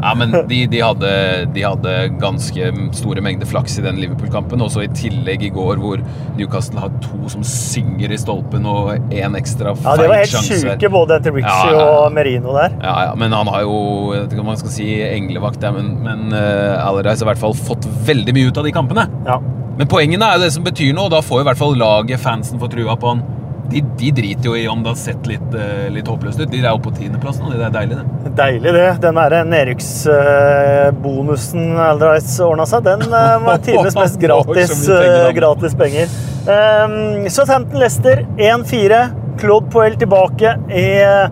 Speaker 3: Ja, men de, de, hadde, de hadde ganske store mengder flaks i den Liverpool-kampen. Også i tillegg i går, hvor Newcastle har to som synger i stolpen, og én ekstra
Speaker 2: Ja, Det var helt
Speaker 3: sjanse.
Speaker 2: sjuke, både til Ritchie
Speaker 3: Ja,
Speaker 2: og Merino der.
Speaker 3: Ja, ja, men han har jo jeg vet ikke om man skal si englevakt, ja, men, men uh, Allardyce har i hvert fall fått veldig mye ut av de kampene.
Speaker 2: Ja.
Speaker 3: Men poengene er jo det som betyr noe, og da får i hvert fall laget, fansen, få trua på han. De, de driter jo i om det har sett litt, eh, litt håpløst ut. De er jo på tiendeplass nå. Det er deilig, det.
Speaker 2: Deilig, det. Den derre nedrykksbonusen Allardyce ordna seg, den eh, var tidenes mest gratis,
Speaker 3: penger,
Speaker 2: eh, gratis penger. Um, Southampton-Lester 1-4. Claude Poel tilbake i eh,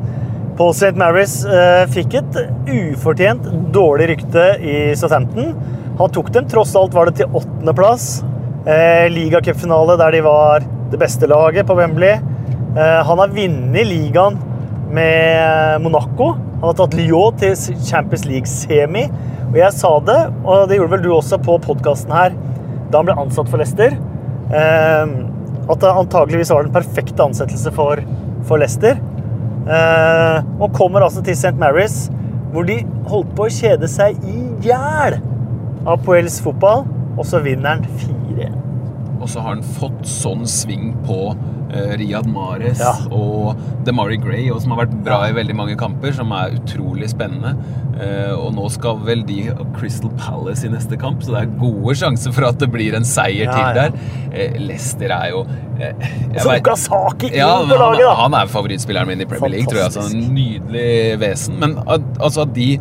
Speaker 2: Paul St. Mary's uh, fikk et ufortjent dårlig rykte i Southampton. Han tok dem tross alt var det til åttendeplass. Eh, Ligacupfinale der de var det beste laget på Wembley. Eh, han har vunnet ligaen med Monaco. Han har tatt Lyon til Champions League-semi. Og jeg sa det, og det gjorde vel du også på podkasten her, da han ble ansatt for Leicester, eh, at det antageligvis var den perfekte ansettelse for, for Leicester. Eh, og kommer altså til St. Mary's, hvor de holdt på å kjede seg i hjel av Poels fotball, og så vinner han 4-1.
Speaker 3: Og så har han fått sånn sving på eh, Riyad Mahrez
Speaker 2: Ja.
Speaker 3: og Demari Gray, og som har vært bra i veldig mange kamper, som er utrolig spennende. Eh, og nå skal vel de Crystal Palace i neste kamp, så det er gode sjanser for at det blir en seier
Speaker 2: Ja,
Speaker 3: til der. Eh, Leicester er jo
Speaker 2: Så
Speaker 3: vet-
Speaker 2: Okazaki inn
Speaker 3: ja,
Speaker 2: på laget, da!
Speaker 3: han er favorittspilleren min i Premier League, tror jeg. Altså, en nydelig vesen. Men at, altså at de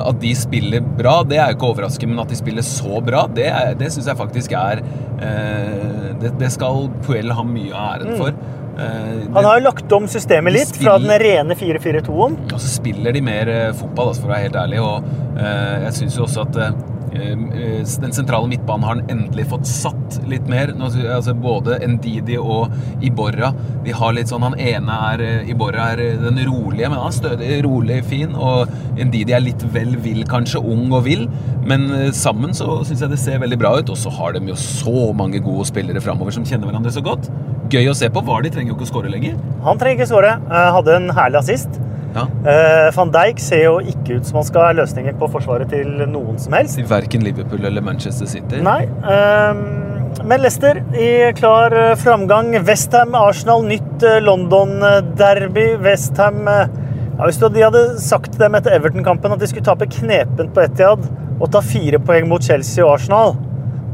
Speaker 3: at de spiller bra, det er jo ikke overraskende, men at de spiller så bra, det, er- det syns jeg faktisk er eh, det, det skal Puel ha mye av æren for. Eh,
Speaker 2: Mm. Han har jo lagt om systemet litt, fra den rene 4-4-2-en.
Speaker 3: og så spiller de mer eh, fotball, altså, for å være helt ærlig. Og eh, jeg syns jo også at eh, eh, den sentrale midtbanen har han endelig fått satt litt mer. Altså, både Ndidi og Iborra. De har litt sånn Han ene er eh, Iborra er eh, den rolige, men han er stødig, rolig, fin. Og Ndidi er litt vel vill, kanskje. Ung og vill. Men eh, sammen så syns jeg det ser veldig bra ut. Og så har de jo så mange gode spillere framover som kjenner hverandre så godt. Gøy å se på. Var de trenger jo ikke å skåre lenger.
Speaker 2: Han trenger ikke skåre. Eh, Hadde en herlig assist.
Speaker 3: Ja.
Speaker 2: Uh, Van Dijk ser jo ikke ut som han skal ha løsninger på forsvaret til noen som helst.
Speaker 3: Til verken Liverpool eller Manchester City.
Speaker 2: Nei. Uh, Men Leicester i klar eh, framgang. Westham, Arsenal, nytt eh, London-derby. Westham ja, Hvis de hadde sagt dem etter Everton-kampen at de skulle tape knepent på Etiad og ta fire poeng mot Chelsea og Arsenal,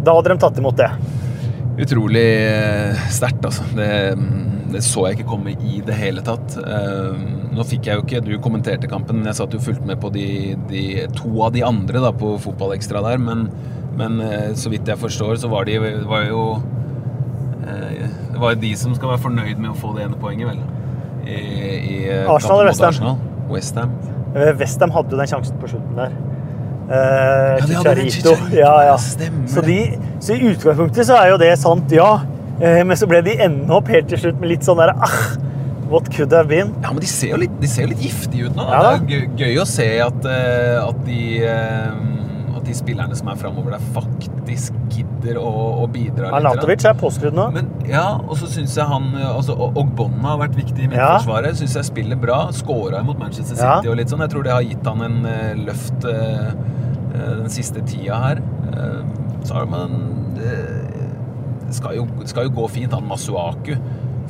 Speaker 2: da hadde de tatt imot det.
Speaker 3: Utrolig sterkt, altså. Det, det så jeg ikke komme i det hele tatt. Eh, Nå fikk jeg jo ikke Du kommenterte kampen, men jeg satt jo fulgt med på de, de to av de andre da, på Fotballekstra der. Men, men eh, så vidt jeg forstår, så var de var jo eh, Det var jo de som skal være fornøyd med å få det ene poenget, vel. I, i eh,
Speaker 2: Arsenal eller
Speaker 3: Westham?
Speaker 2: West Ham?
Speaker 3: Arsenal. West Ham.
Speaker 2: Eh, Westham hadde jo den sjansen på slutten der. Eh,
Speaker 3: Ja, de
Speaker 2: Ja, ja. Så, de, så i utgangspunktet så er jo det sant, ja. Eh, men så ble de ende opp helt til slutt med litt sånn der ah, What could have been?
Speaker 3: Ja, men de ser jo litt, de ser jo litt giftige ut nå.
Speaker 2: Ja
Speaker 3: det er gøy, å se at, eh, at, de, eh, at de spillerne som er framover der, faktisk gidder å, å bidra.
Speaker 2: Arnatovic er påskrudd nå.
Speaker 3: Men ja, og så syns jeg han altså, Og- Ogbonna har vært viktig i
Speaker 2: Ja.
Speaker 3: midtforsvaret. Syns jeg spiller bra. Skåra mot Manchester City
Speaker 2: Ja.
Speaker 3: og litt sånn. Jeg tror det har gitt han en eh, løft den siste tida her. Så har man Det skal, jo, skal jo gå fint, han Masuaku.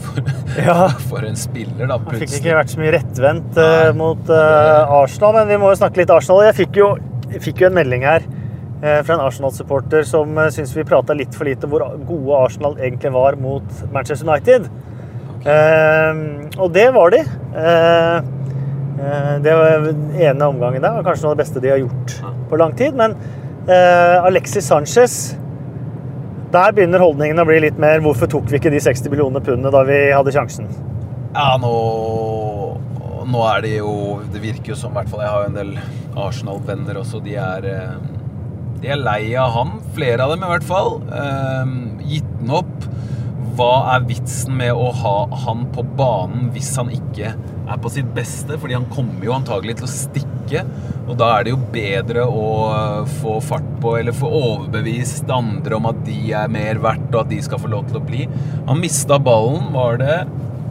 Speaker 3: For,
Speaker 2: Ja.
Speaker 3: for en spiller, da.
Speaker 2: Han fikk ikke vært så mye rettvendt
Speaker 3: uh,
Speaker 2: mot uh, Arsenal, men vi må jo snakke litt Arsenal. Jeg fikk jo, jeg fikk jo en melding her uh, fra en Arsenal-supporter som uh, syns vi prata litt for lite om hvor gode Arsenal egentlig var mot Manchester United. Eh, og det var de. Det var den ene omgangen der var kanskje noe av det beste de har gjort på lang tid. Men Alexis Sanchez Der begynner holdningen å bli litt mer Hvorfor tok vi ikke de 60 millionene pundene da vi hadde sjansen?
Speaker 3: Ja, nå Nå er det jo Det virker jo som i hvert fall Jeg har jo en del Arsenal-venner også. De er eh, De er lei av han. Flere av dem i hvert fall. Eh, gitt den opp. Hva er vitsen med å ha han på banen hvis han ikke er på sitt beste? Fordi han kommer jo antagelig til å stikke. Og da er det jo bedre å få fart på, eller få overbevist andre om at de er mer verdt, og at de skal få lov til å bli. Han mista ballen, var det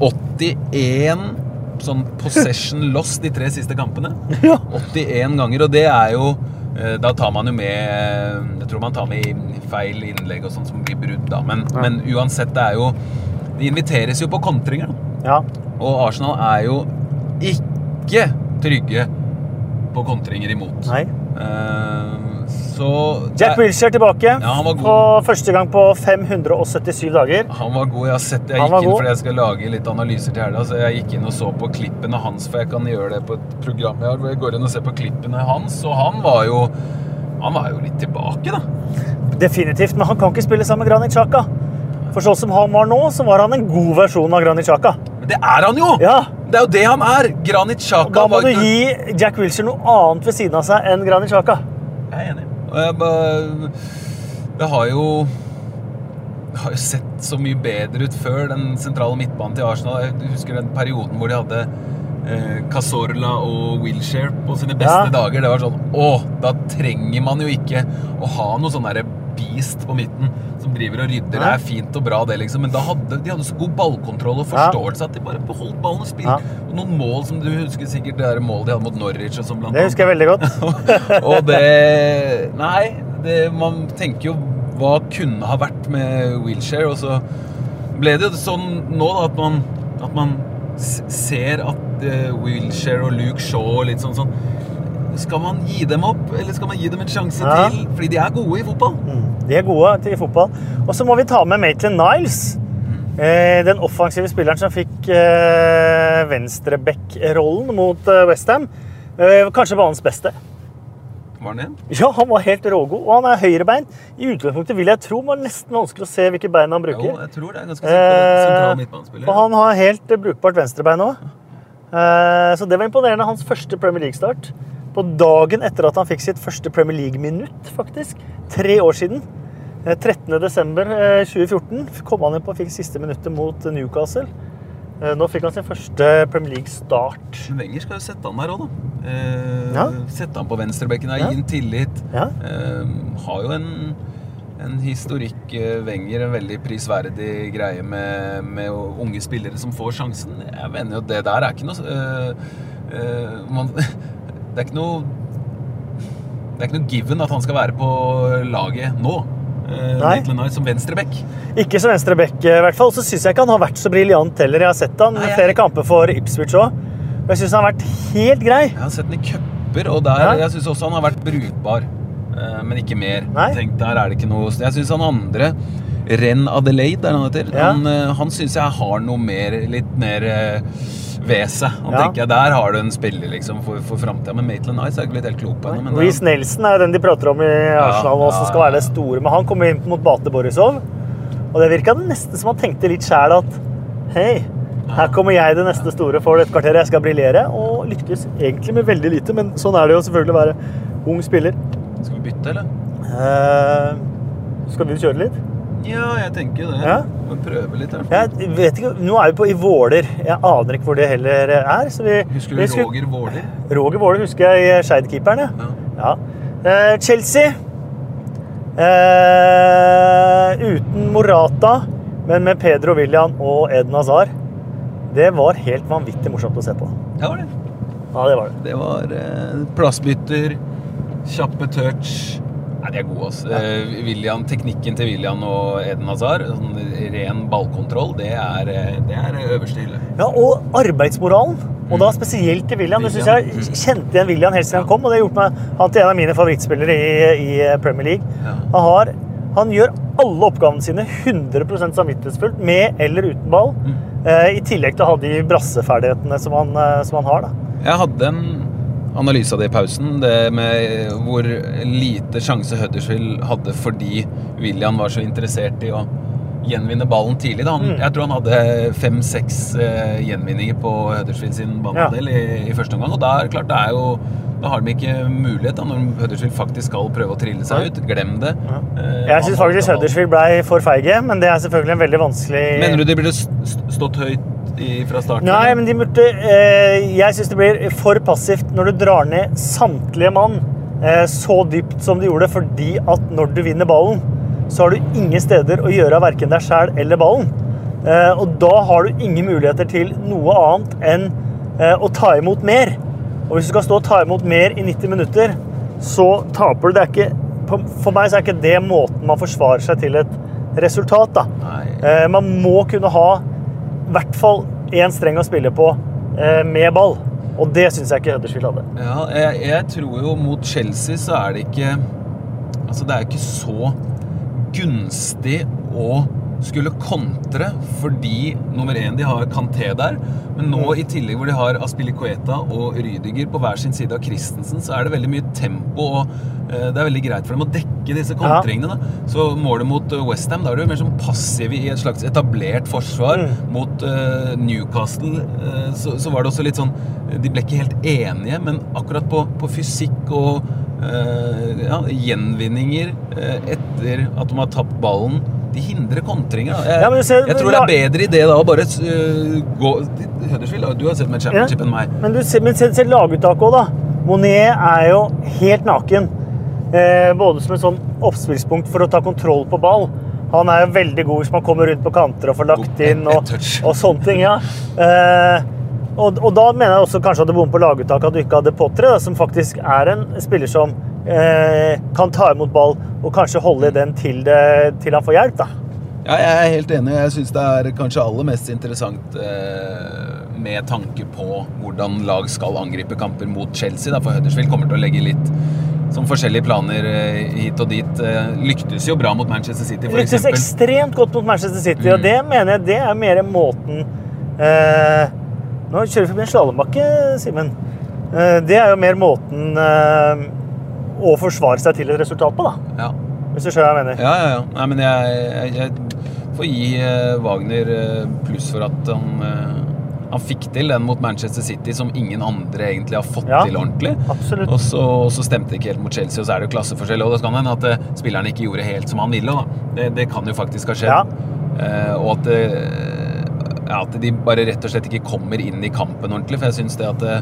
Speaker 3: 81 sånn possession loss de tre siste kampene. 81 ganger, og det er jo eh, Da tar man jo med Jeg tror man tar med feil innlegg og sånn som blir brudd, da. Men, men uansett, det er jo De inviteres jo på kontringer.
Speaker 2: Ja.
Speaker 3: Og Arsenal er jo ikke trygge på kontringer imot.
Speaker 2: Nei.
Speaker 3: Uh, så
Speaker 2: Jack Wilshere tilbake
Speaker 3: Ja, han var god.
Speaker 2: for første gang på 577 dager.
Speaker 3: Han var god. Jeg har sett Jeg gikk inn
Speaker 2: god.
Speaker 3: fordi jeg skal lage litt analyser til helga, så jeg gikk inn og så på klippene hans, for jeg kan gjøre det på et program jeg har, hvor jeg går inn og ser på klippene hans, og han var jo Han var jo litt tilbake, da.
Speaker 2: Definitivt, men han kan ikke spille sammen med Granit Xhaka. For sånn som han var nå, så var han en god versjon av Granit Xhaka.
Speaker 3: Men det er han jo!
Speaker 2: Ja,
Speaker 3: Det er jo det han er! Granit Xhaka
Speaker 2: Da må du gi Jack Wilshere noe annet ved siden av seg enn Granit Xhaka.
Speaker 3: Jeg er enig. Det har jo Det har jo sett så mye bedre ut før, den sentrale midtbanen til Arsenal. Jeg husker den perioden hvor de hadde eh, Cazorla og Wilshere på sine beste
Speaker 2: Ja.
Speaker 3: dager. Det var sånn Å, da trenger man jo ikke å ha noe sånn derre beast på midten som driver og rydder. Det er fint og bra, det, liksom, men da hadde de hadde så god ballkontroll og
Speaker 2: Ja.
Speaker 3: forståelse at de bare beholdt ballen og spilte.
Speaker 2: Ja.
Speaker 3: Og noen mål som du husker sikkert det der målet de hadde mot Norwich og sånn, blant
Speaker 2: Det husker jeg veldig godt.
Speaker 3: og det Nei, det, man tenker jo hva kunne ha vært med wheelchair, og så ble det jo sånn nå da, at man, at man ser at uh, wheelchair og Luke Shaw og litt sånn sånn Skal man gi dem opp, eller skal man gi dem en sjanse
Speaker 2: Ja.
Speaker 3: til? Fordi de er gode i fotball.
Speaker 2: Mm, De er gode til fotball. Og så må vi ta med Maitland Niles. Eh, den offensive spilleren som fikk eh, venstreback-rollen mot eh, Westham. Eh, kanskje banens beste.
Speaker 3: Var han det?
Speaker 2: Ja, han var helt rågod, og han er høyrebeint. I utgangspunktet vil jeg tro var nesten vanskelig å se hvilke bein han bruker.
Speaker 3: Jo, jeg tror det er ganske sentral
Speaker 2: Eh,
Speaker 3: midtbanespiller.
Speaker 2: og han har helt brukbart venstrebein òg. Eh, så det var imponerende. Hans første Premier League-start. På dagen etter at han fikk sitt første Premier League-minutt, faktisk. Tre år siden. Eh, 13.12.2014 kom han inn på og fikk siste minuttet mot Newcastle. Eh, nå fikk han sin første Premier League-start.
Speaker 3: Men Wenger skal jo sette han der òg, da. Eh,
Speaker 2: Ja.
Speaker 3: Sette han på venstrebekken,
Speaker 2: Ja.
Speaker 3: gi ham tillit.
Speaker 2: Ja.
Speaker 3: Eh, har jo en, en historikk, eh, Wenger, en veldig prisverdig greie med, med unge spillere som får sjansen. Jeg mener jo det der er ikke noe eh, eh, man, Det er ikke noe Det er ikke noe given at han skal være på laget nå. Uh,
Speaker 2: Nei.
Speaker 3: Maitland som venstreback.
Speaker 2: Ikke som venstreback, i hvert fall. Så syns jeg ikke han har vært så briljant heller. Jeg har sett han
Speaker 3: Nei, jeg-
Speaker 2: flere kamper for Ipswich òg. Jeg syns han har vært helt grei.
Speaker 3: Jeg har sett han i cuper, og der,
Speaker 2: Ja.
Speaker 3: jeg syns også han har vært brukbar. eh, men ikke mer.
Speaker 2: Nei.
Speaker 3: Tenk, der er det ikke noe Jeg syns han andre, Ren Adelaide, er han heter,
Speaker 2: Ja.
Speaker 3: han, eh, han syns jeg har noe mer, litt mer eh, ved seg. Han
Speaker 2: Ja.
Speaker 3: tenker jeg, Der har du en spiller liksom for, for framtida. Men Maitland Nice er ikke blitt helt klok på ennå.
Speaker 2: Reece Nelson er jo den de prater om i Arsenal nå, som skal være det store. Men han kom inn mot Bate Borisov, og det virka nesten som han tenkte litt sjæl at hei, her kommer jeg det neste store for dette kvarteret, jeg skal briljere. Og lyktes egentlig med veldig lite, men sånn er det jo selvfølgelig å være ung spiller.
Speaker 3: Skal vi bytte, eller?
Speaker 2: Eh, skal vi kjøre litt?
Speaker 3: Ja, jeg tenker jo det.
Speaker 2: Ja.
Speaker 3: Vi prøve litt. Her.
Speaker 2: Jeg vet ikke, Nå er vi på i Våler. Jeg aner ikke hvor det heller er. Så vi,
Speaker 3: Husker
Speaker 2: vi
Speaker 3: du
Speaker 2: skulle-
Speaker 3: Roger Våler?
Speaker 2: Roger Våler husker jeg i Skeid-keeperen. Ja.
Speaker 3: Ja.
Speaker 2: Eh, Chelsea. Eh, uten Morata, men med Pedro William og Eden Hazard. Det var helt vanvittig morsomt å se på.
Speaker 3: Det var det.
Speaker 2: Ja, det var det.
Speaker 3: Det var eh, plassbytter, kjappe touch. Nei, de er gode, altså. Ja. William, teknikken til William og Eden Hazard, sånn ren ballkontroll, det er, eh, det er øverste hylle.
Speaker 2: Ja, Og arbeidsmoralen. Og da spesielt til William. Det synes jeg kjente igjen William helt siden han kom, og det har gjort meg han til en av mine favorittspillere i, i Premier League.
Speaker 3: Ja.
Speaker 2: Han, har, han gjør alle oppgavene sine 100% samvittighetsfullt, med eller uten ball. Mm. I tillegg til å ha de brasseferdighetene som han, eh, som han har. da.
Speaker 3: Jeg hadde en analyse av det i pausen. Det med hvor lite sjanse Huddersfield hadde fordi William var så interessert i å gjenvinne ballen tidlig. Da. Han, Jeg tror han hadde fem-seks eh, gjenvinninger på Huddersfield sin banehalvdel i, i første omgang. Og da klart, det er jo da har de ikke mulighet da, når Huddersfield faktisk skal prøve å trille seg ut. Glem det. Eh,
Speaker 2: Jeg syns faktisk. Huddersfield ble for feige, men det er selvfølgelig en veldig vanskelig
Speaker 3: Mener du de burde st- st- stått høyt i, fra starten?
Speaker 2: Nei, men de burde eh, Jeg syns det blir for passivt når du drar ned samtlige mann eh, så dypt som de gjorde, fordi at når du vinner ballen, så har du ingen steder å gjøre av verken deg sjæl eller ballen. Eh, og da har du ingen muligheter til noe annet enn eh, å ta imot mer. Og hvis du skal stå og ta imot mer i 90 minutter, så taper du. Det er ikke, for meg så er ikke det måten man forsvarer seg til et resultat. da.
Speaker 3: Nei.
Speaker 2: Eh, man må kunne ha i hvert fall én streng å spille på eh, med ball. Og det syns jeg ikke Huddersfield hadde.
Speaker 3: Ja, jeg, jeg tror jo mot Chelsea så er det ikke Altså, det er ikke så gunstig å skulle kontre fordi nummer én, de har Kanté der. Men nå i tillegg hvor de har Aspilicueta og Rydiger på hver sin side av Christensen, så er det veldig mye tempo, og eh, det er veldig greit for dem å dekke disse kontringene. Så målet mot Westham, da er du mer som passiv i et slags etablert forsvar.
Speaker 2: Mm.
Speaker 3: Mot eh, Newcastle eh, så, så var det også litt sånn De ble ikke helt enige, men akkurat på, på fysikk og eh, ja, gjenvinninger eh, etter at de har tapt ballen de hindrer kontringer. Jeg,
Speaker 2: Ja, ser-
Speaker 3: jeg tror det er bedre idé da å bare uh, gå Huddersfield, du har sett mer championship enn meg.
Speaker 2: Men du men se, se laguttaket òg, da. Monet er jo helt naken. Eh, både som et sånn oppspillspunkt for å ta kontroll på ball. Han er jo veldig god hvis man kommer rundt på kanter og får lagt inn og, og sånne ting. ja. Eh, og, og da mener jeg også kanskje at det bommer på laguttaket at du ikke hadde Potre, som faktisk er en spiller som eh, kan ta imot ball og kanskje holde den til, det, til han får hjelp. da.
Speaker 3: Ja, jeg er helt enig. Jeg syns det er kanskje aller mest interessant eh, med tanke på hvordan lag skal angripe kamper mot Chelsea. Da, for Huddersfield kommer til å legge litt som forskjellige planer eh, hit og dit. Eh, lyktes jo bra mot Manchester City, for
Speaker 2: Lyktes
Speaker 3: eksempel.
Speaker 2: ekstremt godt mot Manchester City, og
Speaker 3: Mm.
Speaker 2: det mener jeg det er mer måten eh, Nå kjører vi forbi en slalåmbakke, Simen. Eh, det er jo mer måten eh, å forsvare seg til et resultat på, da.
Speaker 3: Ja.
Speaker 2: Hvis du skjønner hva jeg mener.
Speaker 3: Ja, ja, ja. Nei, men jeg, jeg, jeg får gi eh, Wagner eh, pluss for at han, eh, han fikk til den mot Manchester City som ingen andre egentlig har fått
Speaker 2: Ja.
Speaker 3: til ordentlig.
Speaker 2: Absolutt.
Speaker 3: Og så, og så stemte det ikke helt mot Chelsea, og så er det jo klasseforskjell. Og det kan hende at eh, spillerne ikke gjorde helt som han ville. Da. Det, det kan jo faktisk ha skjedd.
Speaker 2: Ja.
Speaker 3: Eh, og at, ja, at de bare rett og slett ikke kommer inn i kampen ordentlig. For jeg syns det at eh,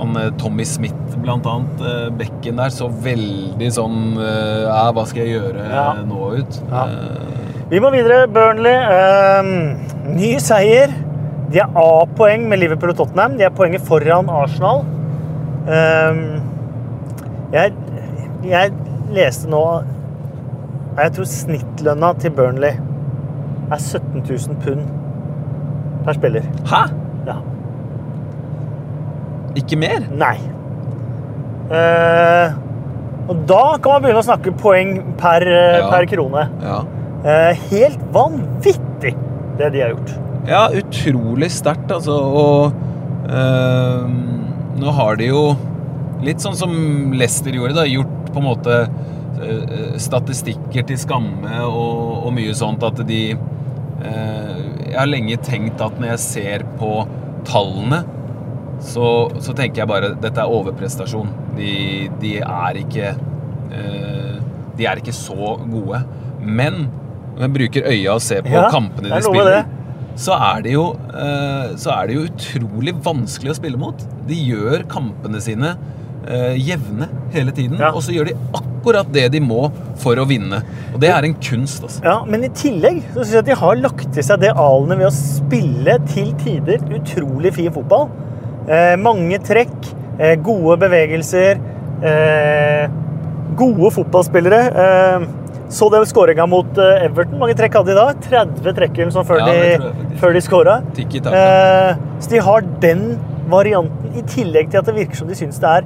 Speaker 3: han, eh, Tommy Smith, blant annet, eh, bekken der, så veldig sånn eh, Ja, hva skal jeg gjøre
Speaker 2: Ja.
Speaker 3: nå ut?
Speaker 2: Ja. Vi må videre. Burnley. eh, ny seier. De er A-poeng med Liverpool og Tottenham. De er poenget foran Arsenal. Eh, jeg, jeg leste nå Jeg tror snittlønna til Burnley er 17 000 pund per spiller.
Speaker 3: Hæ? Ikke mer?
Speaker 2: Nei. Eh, og da kan man begynne å snakke poeng per, eh,
Speaker 3: Ja.
Speaker 2: per krone.
Speaker 3: Ja.
Speaker 2: Eh, helt vanvittig, det de har gjort.
Speaker 3: Ja, utrolig sterkt, altså. Og eh, nå har de jo litt sånn som Lester gjorde, da, gjort på en måte eh, statistikker til skamme og, og mye sånt at de eh, Jeg har lenge tenkt at når jeg ser på tallene, så, så tenker jeg bare dette er overprestasjon. De, de er ikke eh, De er ikke så gode. Men når jeg bruker øya og ser på
Speaker 2: Ja,
Speaker 3: kampene de spiller, så er, det jo, eh, så er det jo utrolig vanskelig å spille mot. De gjør kampene sine eh, jevne hele tiden,
Speaker 2: Ja.
Speaker 3: og så gjør de akkurat det de må for å vinne. Og det er en kunst, altså.
Speaker 2: Ja, Men i tillegg så synes jeg at de har lagt til seg det alene ved å spille til tider utrolig fin fotball. Eh, mange trekk, eh, gode bevegelser, eh, gode fotballspillere. Eh, så det skåringa mot Everton. Mange trekk hadde de da? 30 trekk eller før,
Speaker 3: Ja,
Speaker 2: de, før de skåra. Eh, så de har den varianten, i tillegg til at det virker som de syns det er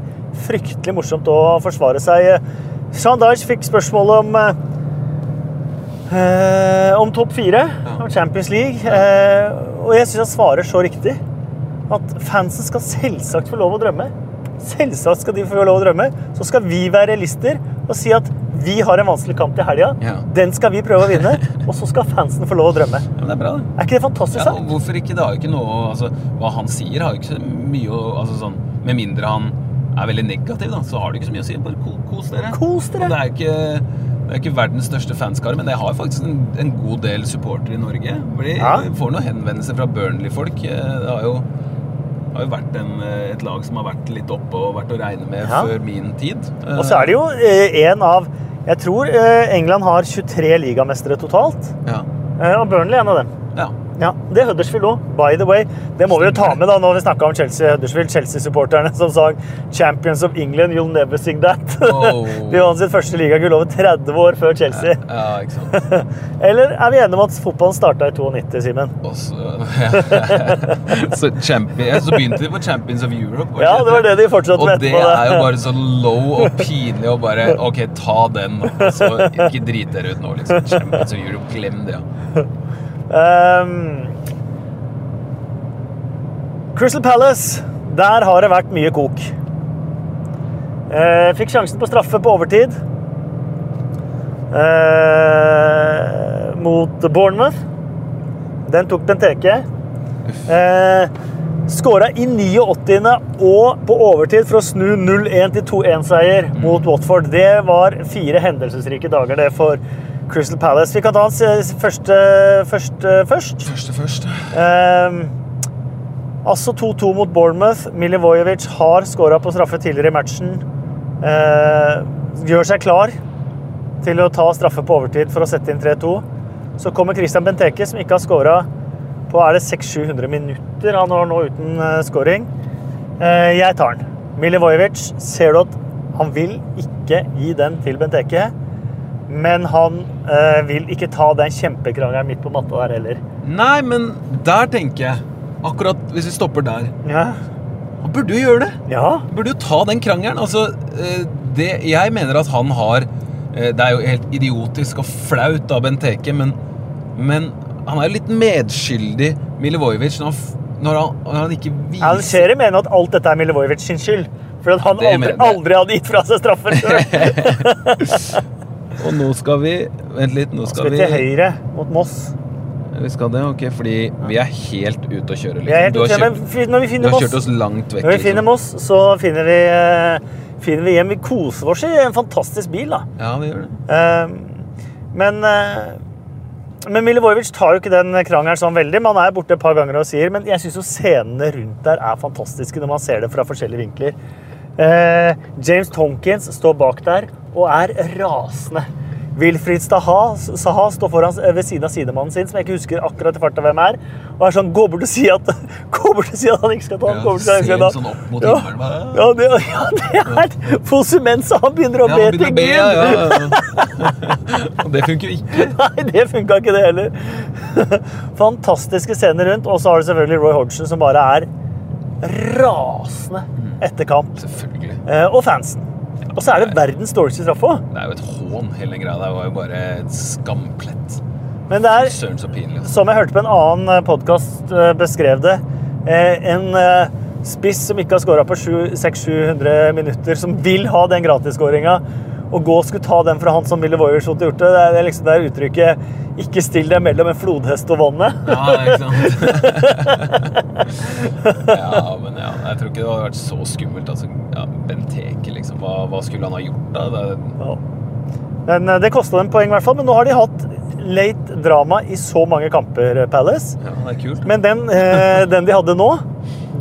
Speaker 2: fryktelig morsomt å forsvare seg. Sean Dyche fikk spørsmål om eh, om topp fire, om Champions League. Eh, og jeg syns han svarer så riktig. At fansen skal selvsagt få lov å drømme. Selvsagt skal de få lov å drømme. Så skal vi være realister og si at vi har en vanskelig kamp til helga.
Speaker 3: Ja.
Speaker 2: Den skal vi prøve å vinne, og så skal fansen få lov å drømme.
Speaker 3: Ja, men det er bra.
Speaker 2: Er ikke det fantastisk
Speaker 3: Ja,
Speaker 2: sagt?
Speaker 3: og hvorfor ikke? Det har jo ikke noe altså, Hva han sier, har jo ikke så mye å altså, sånn, Med mindre han er veldig negativ, da, så har det ikke så mye å si. Bare ko- kos dere.
Speaker 2: Kos dere.
Speaker 3: Og det er ikke det er ikke verdens største fanskare, men jeg har faktisk en, en god del supportere i Norge. Fordi
Speaker 2: Ja.
Speaker 3: får noen henvendelser fra Burnley-folk. Eh, Det har jo, har jo vært en, eh, et lag som har vært litt oppe og vært å regne med
Speaker 2: Ja.
Speaker 3: før min tid.
Speaker 2: Og så er det jo eh, en av Jeg tror eh, England har 23 ligamestere totalt.
Speaker 3: Ja.
Speaker 2: Og Burnley er en av dem.
Speaker 3: Ja.
Speaker 2: Det er Huddersfield òg, by the way. Det må vi jo ta med da når vi snakka om Chelsea. Huddersfield, Chelsea-supporterne som sa 'Champions of England, you'll never sing that'.
Speaker 3: Oh.
Speaker 2: De vant sitt første ligagull over 30 år før Chelsea.
Speaker 3: ja, ikke sant.
Speaker 2: Eller er vi enige om at fotballen starta i 92, Simen?
Speaker 3: Så, champion, så begynte de på Champions of Europe.
Speaker 2: Ja, det var det de fortsatte
Speaker 3: Og det er jo bare så low og pinlig å bare Ok, ta den, og så ikke drit dere ut nå, liksom. Champions of Europe, glem det. Ja.
Speaker 2: Ehm, Crystal Palace, der har det vært mye kok. Eh, fikk sjansen på straffe på overtid. Eh, mot Bournemouth. Den tok Benteke. Eh, Skåra i 89. og på overtid for å snu 0-1 til 2-1-seier mot Watford. Det var fire hendelsesrike dager det for Crystal Palace. Vi kan ta hans eh, første, første først.
Speaker 3: Første først.
Speaker 2: Ehm, altså 2-2 mot Bournemouth. Milivojevic har skåra på straffe tidligere i matchen. Uh, gjør seg klar til å ta straffe på overtid for å sette inn 3-2. Så kommer Christian Benteke, som ikke har skåra på er det 600-700 minutter. Han var nå uten uh, scoring. Uh, jeg tar den. Milivojevic, ser du at han vil ikke gi den til Benteke. Men han eh, vil ikke ta den kjempekrangelen midt på matta der heller.
Speaker 3: Nei, men der tenker jeg Akkurat hvis vi stopper der.
Speaker 2: Ja.
Speaker 3: Han burde jo gjøre det.
Speaker 2: ja.
Speaker 3: Han burde jo ta den krangelen. Altså, eh, det, jeg mener at han har eh, Det er jo helt idiotisk og flaut av Benteke, men, men han er jo litt medskyldig, Milivojevic, når, når, han, når han ikke
Speaker 2: Han
Speaker 3: ser
Speaker 2: ser mener at alt dette er Milivojevic sin skyld. For at han aldri, aldri hadde gitt fra seg straffer før.
Speaker 3: Og nå skal vi Vent litt, nå skal
Speaker 2: Skal
Speaker 3: vi
Speaker 2: til høyre mot Moss.
Speaker 3: Vi skal det, ok, fordi vi er helt ute å kjøre. Liksom. Du, har kjørt,
Speaker 2: når vi finner
Speaker 3: har
Speaker 2: Moss,
Speaker 3: kjørt oss langt vekk.
Speaker 2: når vi finner
Speaker 3: liksom.
Speaker 2: Moss, så finner vi, eh, finner vi hjem. Vi koser oss i en fantastisk bil, da.
Speaker 3: Ja, vi gjør det.
Speaker 2: Eh, Men, eh, men Milivojevic tar jo ikke den krangelen sånn veldig. Man er borte et par ganger og sier, men jeg syns jo scenene rundt der er fantastiske når man ser det fra forskjellige vinkler. Eh, James Tompkins står bak der og er rasende. Wilfried Staha, Saha står foran ved siden av sidemannen sin, som jeg ikke husker akkurat i farta hvem er. Og er sånn, går bort og si at, går bort og sier at han ikke skal ta den.
Speaker 3: Ja,
Speaker 2: han
Speaker 3: ser
Speaker 2: den.
Speaker 3: sånn opp mot
Speaker 2: Ja.
Speaker 3: himmelen.
Speaker 2: Ja, det, ja, det er Fosument, så han begynner å
Speaker 3: Ja,
Speaker 2: be til Gud.
Speaker 3: ja, ja. Det funker jo ikke.
Speaker 2: Nei, det funka ikke det heller. Fantastiske scener rundt. Og så har du selvfølgelig Roy Hodgson, som bare er rasende etter kamp.
Speaker 3: Selvfølgelig.
Speaker 2: Eh, Og fansen. Og så er det verdens dårligste straffe òg.
Speaker 3: Det er jo et hån, hele greia. Det var jo bare et skamplett.
Speaker 2: Men det er,
Speaker 3: altså.
Speaker 2: som jeg hørte på en annen podkast beskrev det, eh, en eh, spiss som ikke har skåra på 600-700 minutter, som vil ha den gratisskåringa, og gå og skulle ta den fra han som Millie Voyers hadde gjort det. Det er- liksom det er uttrykket 'ikke still deg mellom en flodhest og vannet'.
Speaker 3: Ja, ikke sant? ja, men ja, jeg tror ikke det hadde vært så skummelt. Altså, ja, Benteke, liksom. Hva, hva skulle han ha gjort da? Det,
Speaker 2: Ja. Men eh, det kosta dem poeng, i hvert fall. Men nå har de hatt late drama i så mange kamper, Palace.
Speaker 3: ja, det er kult.
Speaker 2: Men den, eh, den de hadde nå,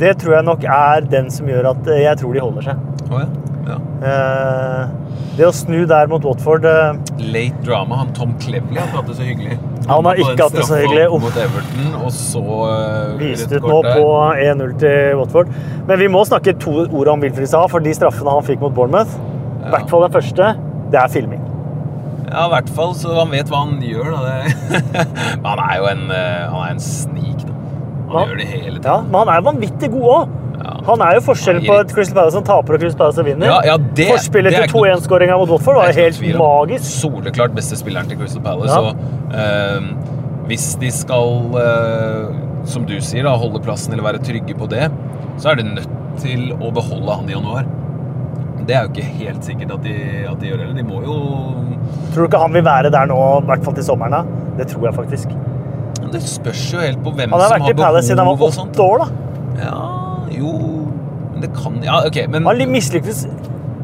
Speaker 2: det tror jeg nok er den som gjør at eh, jeg tror de holder seg.
Speaker 3: Oh, ja. ja.
Speaker 2: Eh, det å snu der mot Watford eh,
Speaker 3: Late drama. Han Tom Cleverley har ikke hatt det så hyggelig.
Speaker 2: Han har ikke hatt det så hyggelig. Opp
Speaker 3: Mot Everton, og så uh,
Speaker 2: viste ut nå på 1-0 til Watford. Men vi må snakke to ord om Wilfried Saha, for de straffene han fikk mot Bournemouth, i hvert fall den første, det er filming.
Speaker 3: Ja, i hvert fall så han vet hva han gjør. Da. Han er jo en, eh, han er en snik. Da. Han
Speaker 2: han
Speaker 3: gjør det hele
Speaker 2: Ja, men han er vanvittig god òg. Han er jo forskjellen på et Crystal Palace som taper og Crystal Palace som vinner.
Speaker 3: Ja, ja, det-
Speaker 2: Forspillet
Speaker 3: det
Speaker 2: til
Speaker 3: ikke
Speaker 2: 2-1-skåringa mot Watford var helt magisk.
Speaker 3: Soleklart beste spilleren til Crystal Palace.
Speaker 2: Ja.
Speaker 3: Og eh, hvis de skal eh, som du sier, da, holde plassen eller være trygge på det, så er de nødt til å beholde han i januar. Det er jo ikke helt sikkert at de, at de gjør heller. De må jo
Speaker 2: Tror du ikke han vil være der nå, i hvert fall til sommeren? da? Det tror jeg faktisk.
Speaker 3: Det spørs jo helt på hvem
Speaker 2: som har
Speaker 3: behov.
Speaker 2: Han
Speaker 3: har vært
Speaker 2: i Palace siden han var åtte år, da.
Speaker 3: Ja, jo Men det kan Ja, ok, men
Speaker 2: Han mislyktes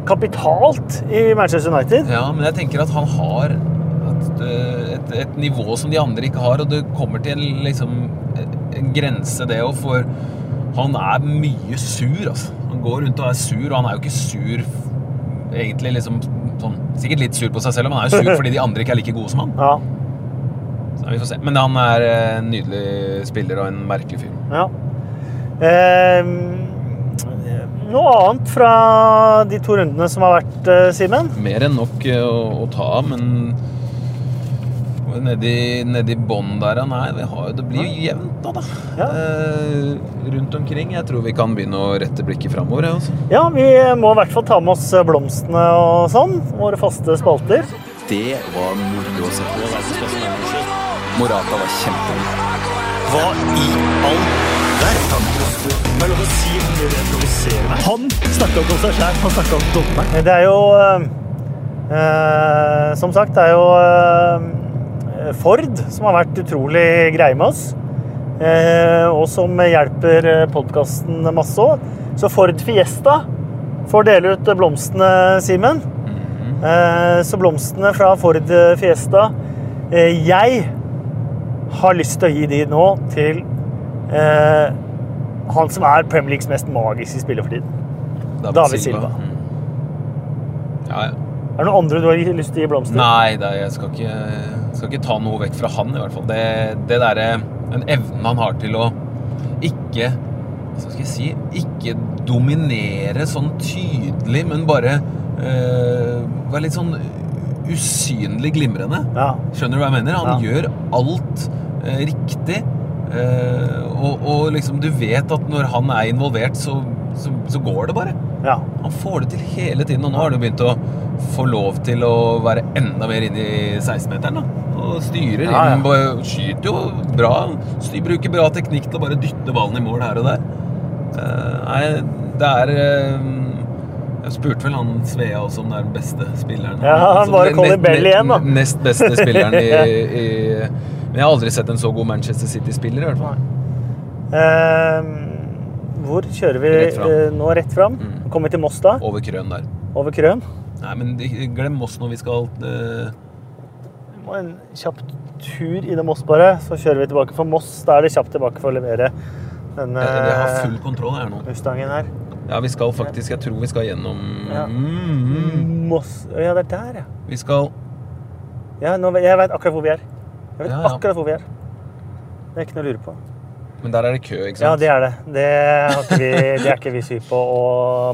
Speaker 2: kapitalt i Manchester United.
Speaker 3: Ja, men jeg tenker at han har et, eh, et, et nivå som de andre ikke har, og det kommer til en, liksom, en grense, det òg, for han er mye sur, altså. Han går rundt og er sur, og han er jo ikke sur egentlig liksom sånn Sikkert litt sur på seg selv, men han er jo sur fordi de andre ikke er like gode som han.
Speaker 2: Ja.
Speaker 3: Så vi får se. Men han er en nydelig spiller og en merkelig fyr.
Speaker 2: ja. Eh, noe annet fra de to rundene som har vært, eh, Simen?
Speaker 3: Mer enn nok eh, å, å ta av, men Nedi, nedi bånn der, ja. Nei, vi har, det blir jo jevnt da, da.
Speaker 2: Ja.
Speaker 3: Eh, rundt omkring. Jeg tror vi kan begynne å rette blikket framover. Ja, altså.
Speaker 2: Ja, vi må i hvert fall ta med oss blomstene og sånn. Våre faste spalter.
Speaker 4: Det var moro å se på. Morata var kjempegod.
Speaker 2: Hva i all er meg. Han snakka ikke om seg sjæl, han snakka om dommeren. Det er jo eh, eh, Som sagt, det er jo eh, Ford som har vært utrolig greie med oss. Eh, og som hjelper podkasten masse òg. Så Ford Fiesta får dele ut blomstene, Simen. Eh, så blomstene fra Ford Fiesta eh, Jeg har lyst til å gi de nå til eh, han som er Premier Leagues mest magiske spiller for tiden. David Silva.
Speaker 3: Mm. Ja, ja.
Speaker 2: Er det noen andre du har lyst til å gi blomster?
Speaker 3: Nei, det, jeg skal ikke, skal ikke ta noe vekk fra han, i hvert fall. Det, det derre Den evnen han har til å ikke Hva skal jeg si Ikke dominere sånn tydelig, men bare eh, være litt sånn usynlig glimrende.
Speaker 2: Ja.
Speaker 3: Skjønner du hva jeg mener? Han
Speaker 2: Ja.
Speaker 3: gjør alt eh, riktig. Eh, og, og liksom, du vet at når han er involvert, så, så, så går det bare.
Speaker 2: ja.
Speaker 3: Han får det til hele tiden, og nå har han jo begynt å få lov til å være enda mer inne i 16-meteren. da. Og styrer
Speaker 2: Ja, ja.
Speaker 3: inn, skyter jo bra. Styr, bruker bra teknikk til å bare dytte ballen i mål her og der. Eh, nei, det er eh, Jeg spurte vel han Svea også om det er den beste spilleren.
Speaker 2: Ja, han
Speaker 3: Altså,
Speaker 2: bare
Speaker 3: den
Speaker 2: Colin Bell igjen, da.
Speaker 3: Nest beste spilleren i, i Men jeg har aldri sett en så god Manchester City-spiller, i hvert fall.
Speaker 2: Uh, hvor kjører vi
Speaker 3: Rett
Speaker 2: eh, nå rett fram?
Speaker 3: Mm.
Speaker 2: Kommer vi til Moss da?
Speaker 3: Over krøn der.
Speaker 2: Over Krøn?
Speaker 3: Nei, men glem Moss når vi skal uh...
Speaker 2: Vi må en kjapp tur innom Moss bare, så kjører vi tilbake. For Moss da er det kjapt tilbake for å levere denne
Speaker 3: jeg, Vi har full kontroll her nå.
Speaker 2: Mustangen her.
Speaker 3: Ja, vi skal faktisk Jeg tror vi skal gjennom
Speaker 2: Ja.
Speaker 3: mm, mm.
Speaker 2: Moss Ja, det er der, ja.
Speaker 3: Vi skal
Speaker 2: ja nå, jeg vet akkurat hvor vi er. Jeg vet
Speaker 3: Ja, ja.
Speaker 2: akkurat hvor vi er. Det er ikke noe å lure på.
Speaker 3: Men der er det kø, ikke sant?
Speaker 2: Ja, det er det. Det, har ikke vi, det er ikke vi syke på å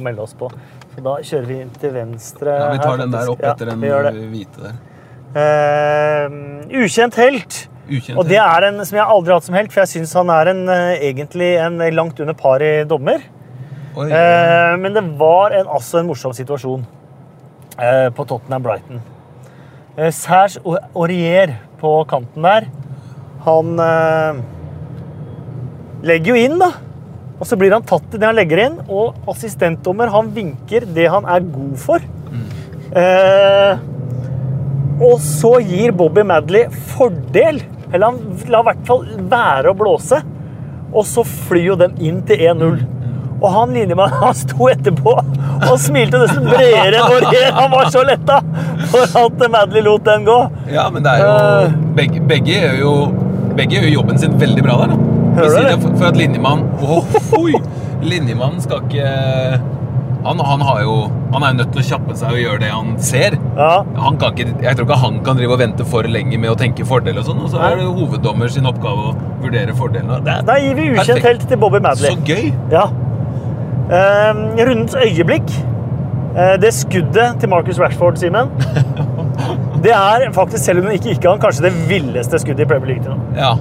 Speaker 2: melde oss på. Så da kjører vi inn til venstre.
Speaker 3: Ja, vi
Speaker 2: her,
Speaker 3: tar den der
Speaker 2: opp
Speaker 3: opp
Speaker 2: Ja,
Speaker 3: etter den hvite der.
Speaker 2: Uh, ukjent helt.
Speaker 3: Ukjent.
Speaker 2: Og det er en som jeg aldri har hatt som helt, for jeg syns han er en, eh, egentlig en langt under par i dommer.
Speaker 3: Oi,
Speaker 2: uh, men det var en, altså en morsom situasjon uh, på Tottenham Brighton. Eh, Serge Aurier på kanten der, han eh, legger jo inn, da. Og så blir han tatt i det han legger inn, og assistentdommer han vinker det han er god for. Eh, og så gir Bobby Madley fordel. Eller han lar i hvert fall være å blåse. Og så flyr jo den inn til 1-0. Og han linjemannen han sto etterpå og smilte nesten bredere enn Aurier. Han var så letta for at Madley lot den gå.
Speaker 3: Ja, men det er jo
Speaker 2: Eh.
Speaker 3: Begge, begge gjør jo Begge gjør jobben sin veldig bra der, da.
Speaker 2: Hører du det?
Speaker 3: for, at linjemannen oh! Linjemannen skal ikke han, han, har jo, han er jo nødt til å kjappe seg og gjøre det han ser.
Speaker 2: Ja,
Speaker 3: Han kan ikke, jeg tror ikke han kan drive og vente for lenge med å tenke fordel og sånn. Og så er det hoveddommer sin oppgave å vurdere fordelene. Det er
Speaker 2: Da gir vi ukjent helt til Bobby Madley.
Speaker 3: Så gøy!
Speaker 2: Ja. Um, rundens øyeblikk. Eh, det skuddet til Marcus Rashford, Simen. Det er faktisk, selv om hun ikke gikk an, kanskje det villeste skuddet i Premier League til nå.
Speaker 3: Ja.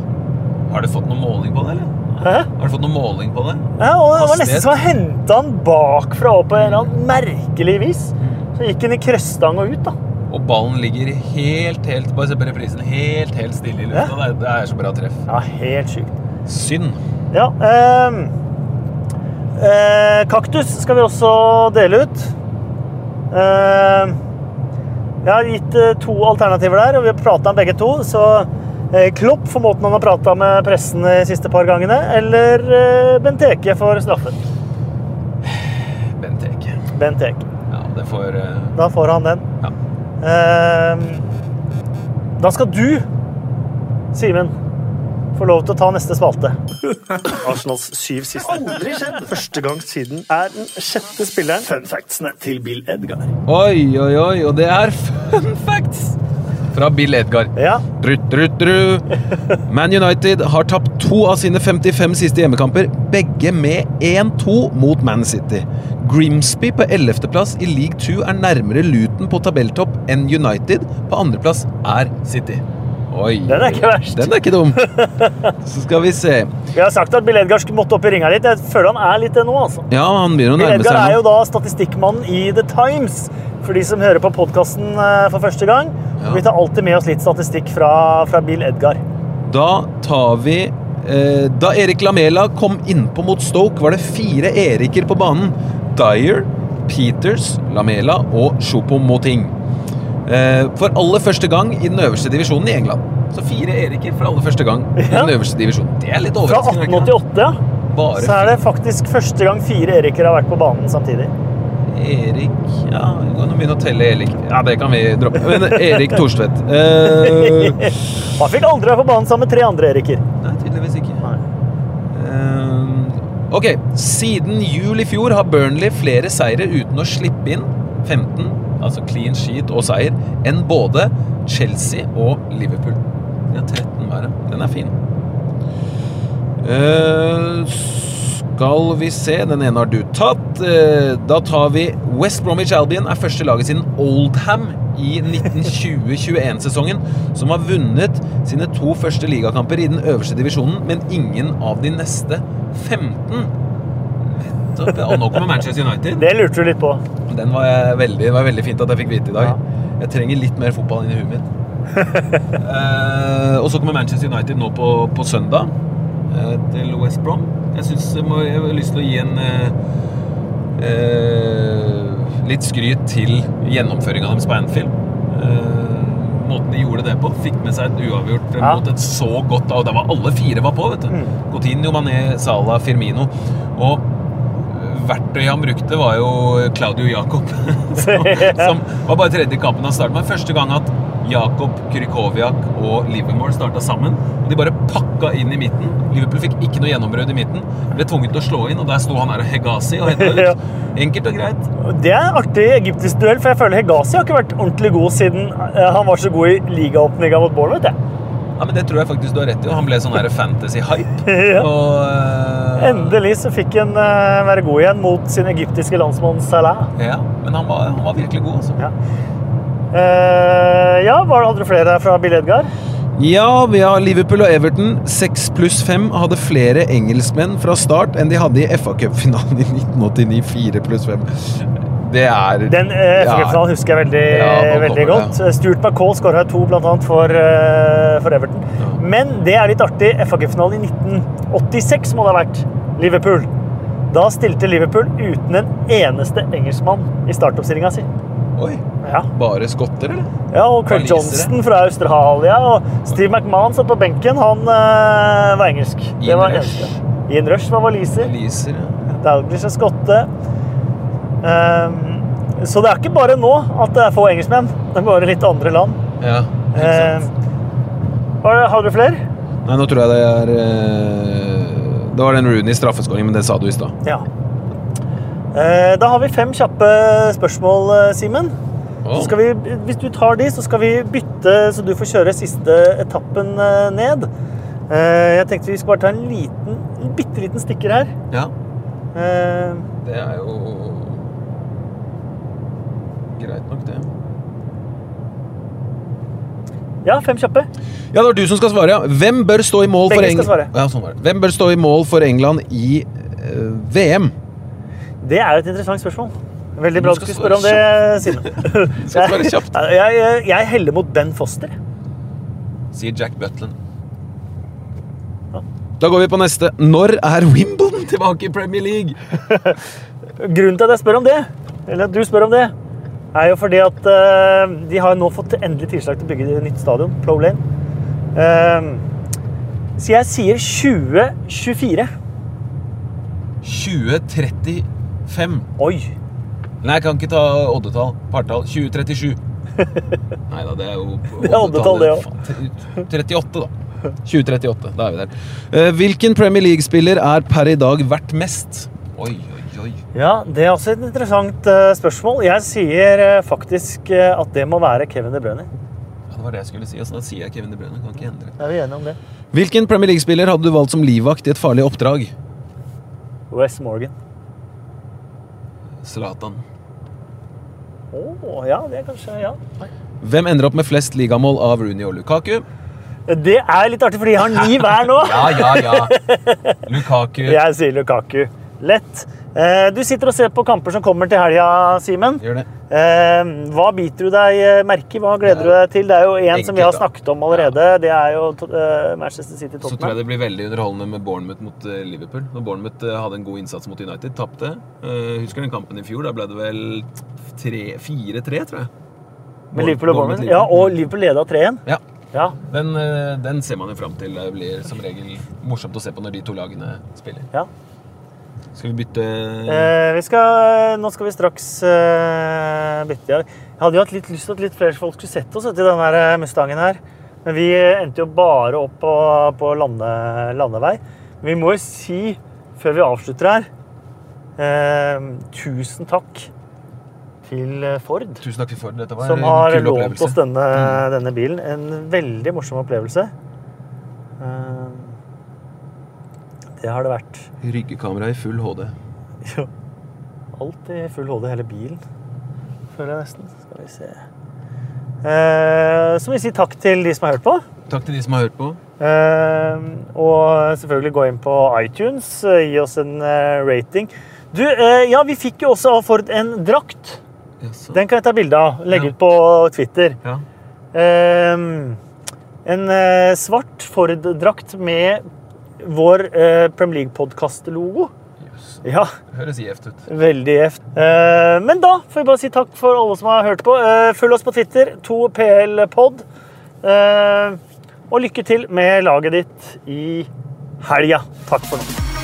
Speaker 3: Har du fått noe måling på det, eller?
Speaker 2: Hæ?
Speaker 3: Har du fått noe måling på det?
Speaker 2: Ja, og det var nesten som å hente han bakfra og på en eller annen merkelig vis. Så gikk han i krøstang og ut, da.
Speaker 3: Og ballen ligger helt, helt Bare se på reprisen. Helt, helt stille i lufta.
Speaker 2: Ja.
Speaker 3: Det, det er så bra treff.
Speaker 2: Ja, helt sykt.
Speaker 3: Synd.
Speaker 2: Ja. Eh, eh, kaktus skal vi også dele ut. Ehm, jeg har gitt eh, to alternativer der, og vi har prata om begge to. Så eh, Klopp for måten han har prata med pressen de siste par gangene, eller eh, Benteke for straffen.
Speaker 3: Benteke.
Speaker 2: Benteke.
Speaker 3: Ja, det får eh,
Speaker 2: Da får han den.
Speaker 3: Ja.
Speaker 2: Da skal du, Simen, få lov til å ta neste spalte. Arsenals syv siste. Aldri skjedd! Første gang siden er den sjette spilleren. Fun factsene til Bill Edgar.
Speaker 3: Oi, oi, oi, og det er fun facts fra Bill Edgar.
Speaker 2: Ja,
Speaker 3: Drut, drut, dru. Man United har tapt to av sine 55 siste hjemmekamper, begge med 1-2 mot Man City. Grimsby på 11.-plass i League 2 er nærmere Luton på tabelltopp enn United. På andreplass er City. Oi,
Speaker 2: Den er ikke verst.
Speaker 3: Den er ikke dum. Så skal vi se.
Speaker 2: Vi har sagt at Bill Edgar måtte opp i ringa litt. Jeg føler han er litt det nå, altså.
Speaker 3: Ja, han begynner å nærme seg.
Speaker 2: Bill Edgar er jo da statistikkmannen i The Times. For de som hører på podkasten for første gang.
Speaker 3: Ja.
Speaker 2: Vi tar alltid med oss litt statistikk fra, fra Bill Edgar.
Speaker 3: Da tar vi eh, Da Erik Lamela kom innpå mot Stoke, var det fire Eriker på banen. Dyer, Peters, Lamela og Choupo-Moting. Eh, for aller første gang i den øverste divisjonen i England. Så fire Eriker for aller første gang i den øverste divisjonen. Det er litt
Speaker 2: Fra
Speaker 3: overraskende. er det?
Speaker 2: 1888, ja.
Speaker 3: Bare
Speaker 2: Så er det faktisk første gang fire Eriker har vært på banen samtidig.
Speaker 3: Erik Ja, vi kan begynne å telle Erik. Ja, det kan vi droppe. Men Erik Thorstvedt. uh...
Speaker 2: Han fikk aldri være på banen sammen med tre andre Eriker.
Speaker 3: Nei, tydeligvis ikke. Eh, ok, siden jul i fjor har Burnley flere seire uten å slippe inn 15, altså clean sheet og seier, enn både Chelsea og Liverpool. De har 13 hver. Den er fin. Uh, skal vi se Den ene har du tatt. Uh, da tar vi West Bromwich Albion er første laget siden Oldham i 1920-21-sesongen som har vunnet sine to første ligakamper i den øverste divisjonen, men ingen av de neste 15. Nettopp. Og nå kommer Manchester United.
Speaker 2: Det lurte du litt på.
Speaker 3: Den var veldig, var veldig fint at jeg fikk vite i dag.
Speaker 2: Ja.
Speaker 3: Jeg trenger litt mer fotball inn i huet mitt. Eh, og så kommer Manchester United nå på, på søndag eh, til West Brom. Jeg synes jeg, må, jeg har lyst til å gi en eh, eh, litt skryt til gjennomføringa deres på Anfield. Eh, måten de gjorde det på. Fikk med seg et uavgjort
Speaker 2: Ja.
Speaker 3: mot et så godt Og der var alle fire var på, vet du.
Speaker 2: Mm.
Speaker 3: Coutinho, Mané, Salah, Firmino. Og verktøyet han brukte, var jo Claudio Jacob. som, som var bare tredje kampen han startet med. Første gang at Jakob, Krykowiak og Livermore starta sammen. Og de bare pakka inn i midten. Liverpool fikk ikke noe gjennombrudd i midten. Ble tvunget til å slå inn, og der sto han her Hegazi og henta
Speaker 2: Ja.
Speaker 3: ut. Enkelt og greit.
Speaker 2: Det er en artig egyptisk duell, for jeg føler Hegazi har ikke vært ordentlig god siden eh, han var så god i ligaåpninga mot Bournemouth.
Speaker 3: Ja, men Det tror jeg faktisk du har rett i. Han ble sånn fantasy-hype.
Speaker 2: Ja.
Speaker 3: Eh,
Speaker 2: Endelig så fikk han uh, være god igjen mot sin egyptiske landsmann Salah.
Speaker 3: Ja, men han var, han var virkelig god, altså.
Speaker 2: Ja. Uh, ja, var det andre flere fra Bill Edgar?
Speaker 3: Ja, vi har Liverpool og Everton. Seks pluss fem hadde flere engelskmenn fra start enn de hadde i FA Cup-finalen i 1989. Fire pluss fem. Det er
Speaker 2: Den eh, FA-finalen husker jeg veldig,
Speaker 3: Ja,
Speaker 2: veldig
Speaker 3: godt.
Speaker 2: godt. Stuart McCall skåra to annet for, eh, for Everton.
Speaker 3: Ja.
Speaker 2: Men det er litt artig. FA-finalen i 1986 må det ha vært. Liverpool. Da stilte Liverpool uten en eneste engelskmann i startoppstillinga si.
Speaker 3: Oi,
Speaker 2: Ja.
Speaker 3: bare skotter, eller?
Speaker 2: ja, og Craig. Johnston fra Australia og Steve McMahon satt på benken. Han uh, var engelsk. Det
Speaker 3: Ian
Speaker 2: var
Speaker 3: Rush.
Speaker 2: eneste. Ian Rush var waliser.
Speaker 3: Ja.
Speaker 2: Dalglish er skotte. Ehm, så det er ikke bare nå at det er få engelskmenn. Det er bare litt andre land.
Speaker 3: ja ikke sant?
Speaker 2: Eh, har, du flere?
Speaker 3: Nei, nå tror jeg det er eh, Det var den Rooney straffeskåringen, men det sa du i stad.
Speaker 2: Ja. Eh, da har vi fem kjappe spørsmål, eh, Simen. Oh. Vi- Hvis du tar de, så skal vi bytte, så du får kjøre siste etappen eh, ned. Eh, jeg tenkte vi skulle bare ta en liten, en bitte liten stikker her.
Speaker 3: Ja,
Speaker 2: Eh,
Speaker 3: det er jo greit nok, det.
Speaker 2: ja, fem kjappe.
Speaker 3: Ja, det var du som skal svare, ja. Hvem bør stå i mål for
Speaker 2: Begge skal
Speaker 3: England
Speaker 2: svare.
Speaker 3: ja, sånn var det. Hvem bør stå i mål for England i eh, VM?
Speaker 2: Det er jo et interessant spørsmål. Veldig
Speaker 3: Du
Speaker 2: bra at
Speaker 3: skal
Speaker 2: skulle spørre om det, Simen.
Speaker 3: Skal svare kjapt.
Speaker 2: Jeg, jeg, jeg heller mot Ben Foster.
Speaker 3: Sier Jack Butland. Da går vi på neste. Når er Wimbledon tilbake i Premier League?
Speaker 2: Grunnen til at jeg spør om det, eller at du spør om det, er jo fordi at uh, de har nå fått endelig tilslag til å bygge nytt stadion, Pro Lane. Uh, så jeg sier 2024.
Speaker 3: 2035.
Speaker 2: Oi!
Speaker 3: Nei, jeg kan ikke ta oddetall. Partall. 2037. Nei da, det er jo
Speaker 2: Det er oddetall, det
Speaker 3: òg. 38, da. 2038. Da er vi der. Eh, Hvilken Premier League-spiller er per i dag verdt mest? Oi, oi.
Speaker 2: Ja, det er også et interessant eh, spørsmål. Jeg sier eh, faktisk eh, at det må være Kevin De Bruyne.
Speaker 3: Ja, det var det jeg skulle si. Altså, da sier jeg Kevin De Bruyne. Kan ikke endre.
Speaker 2: Er vi enige om det?
Speaker 3: Hvilken Premier League-spiller hadde du valgt som livvakt i et farlig oppdrag?
Speaker 2: Wes Morgan.
Speaker 3: Zlatan.
Speaker 2: Å, ja, det er kanskje Ja.
Speaker 3: Hvem ender opp med flest ligamål av Rooney og Lukaku?
Speaker 2: Det er litt artig, fordi jeg har ni hver nå.
Speaker 3: Ja, ja, ja. Lukaku.
Speaker 2: Jeg sier Lukaku. Lett. Eh, Du sitter og ser på kamper som kommer til helga, Simen. Eh, Hva biter du deg eh, merke i? Hva gleder du deg til? Det er jo en som vi har snakket om allerede. Det er jo Manchester City Tottenham.
Speaker 3: Så tror jeg det blir veldig underholdende med Bournemouth mot Liverpool. Når Bournemouth hadde en god innsats mot United, tapte. Husker den kampen i fjor? Da ble det vel 4-3, tror jeg.
Speaker 2: Med Liverpool og Bournemouth. Ja, og Liverpool leda 3-1.
Speaker 3: Ja,
Speaker 2: Ja.
Speaker 3: den, den ser man jo fram til. Det blir som regel morsomt å se på når de to lagene spiller.
Speaker 2: ja.
Speaker 3: Skal vi bytte
Speaker 2: Eh, vi skal, nå skal vi straks eh, bytte. Jeg hadde jo hatt litt lyst til at litt flere folk skulle sett oss i den eh, Mustangen her. Men vi endte jo bare opp på, på lande, landevei. Men vi må jo si, før vi avslutter her eh, Tusen takk til eh, Ford,
Speaker 3: Tusen takk til Ford. Dette var
Speaker 2: som
Speaker 3: en
Speaker 2: har lånt oss denne, denne bilen. En veldig morsom opplevelse. Eh, det har det vært.
Speaker 3: Ryggekamera i full HD.
Speaker 2: Jo. Alt i full HD, hele bilen. Føler jeg nesten. Skal vi se. Eh, så må vi si takk til de som har hørt på.
Speaker 3: Takk til de som har hørt på.
Speaker 2: Eh, og selvfølgelig gå inn på iTunes. eh, Gi oss en eh, rating. Du, eh, ja, vi fikk jo også av Ford en drakt.
Speaker 3: Jaså.
Speaker 2: Den kan jeg ta bilde av. Legge
Speaker 3: Ja.
Speaker 2: ut på Twitter.
Speaker 3: Ja.
Speaker 2: En svart Ford-drakt med vår eh, Premier League-podkast-logo.
Speaker 3: Jøss.
Speaker 2: Ja.
Speaker 3: Høres gjevt ut.
Speaker 2: Veldig gjevt. Eh, men da får vi bare si takk for alle som har hørt på. Eh, følg oss på Twitter, 2PLpod. Eh, og lykke til med laget ditt i helga. Takk for nå.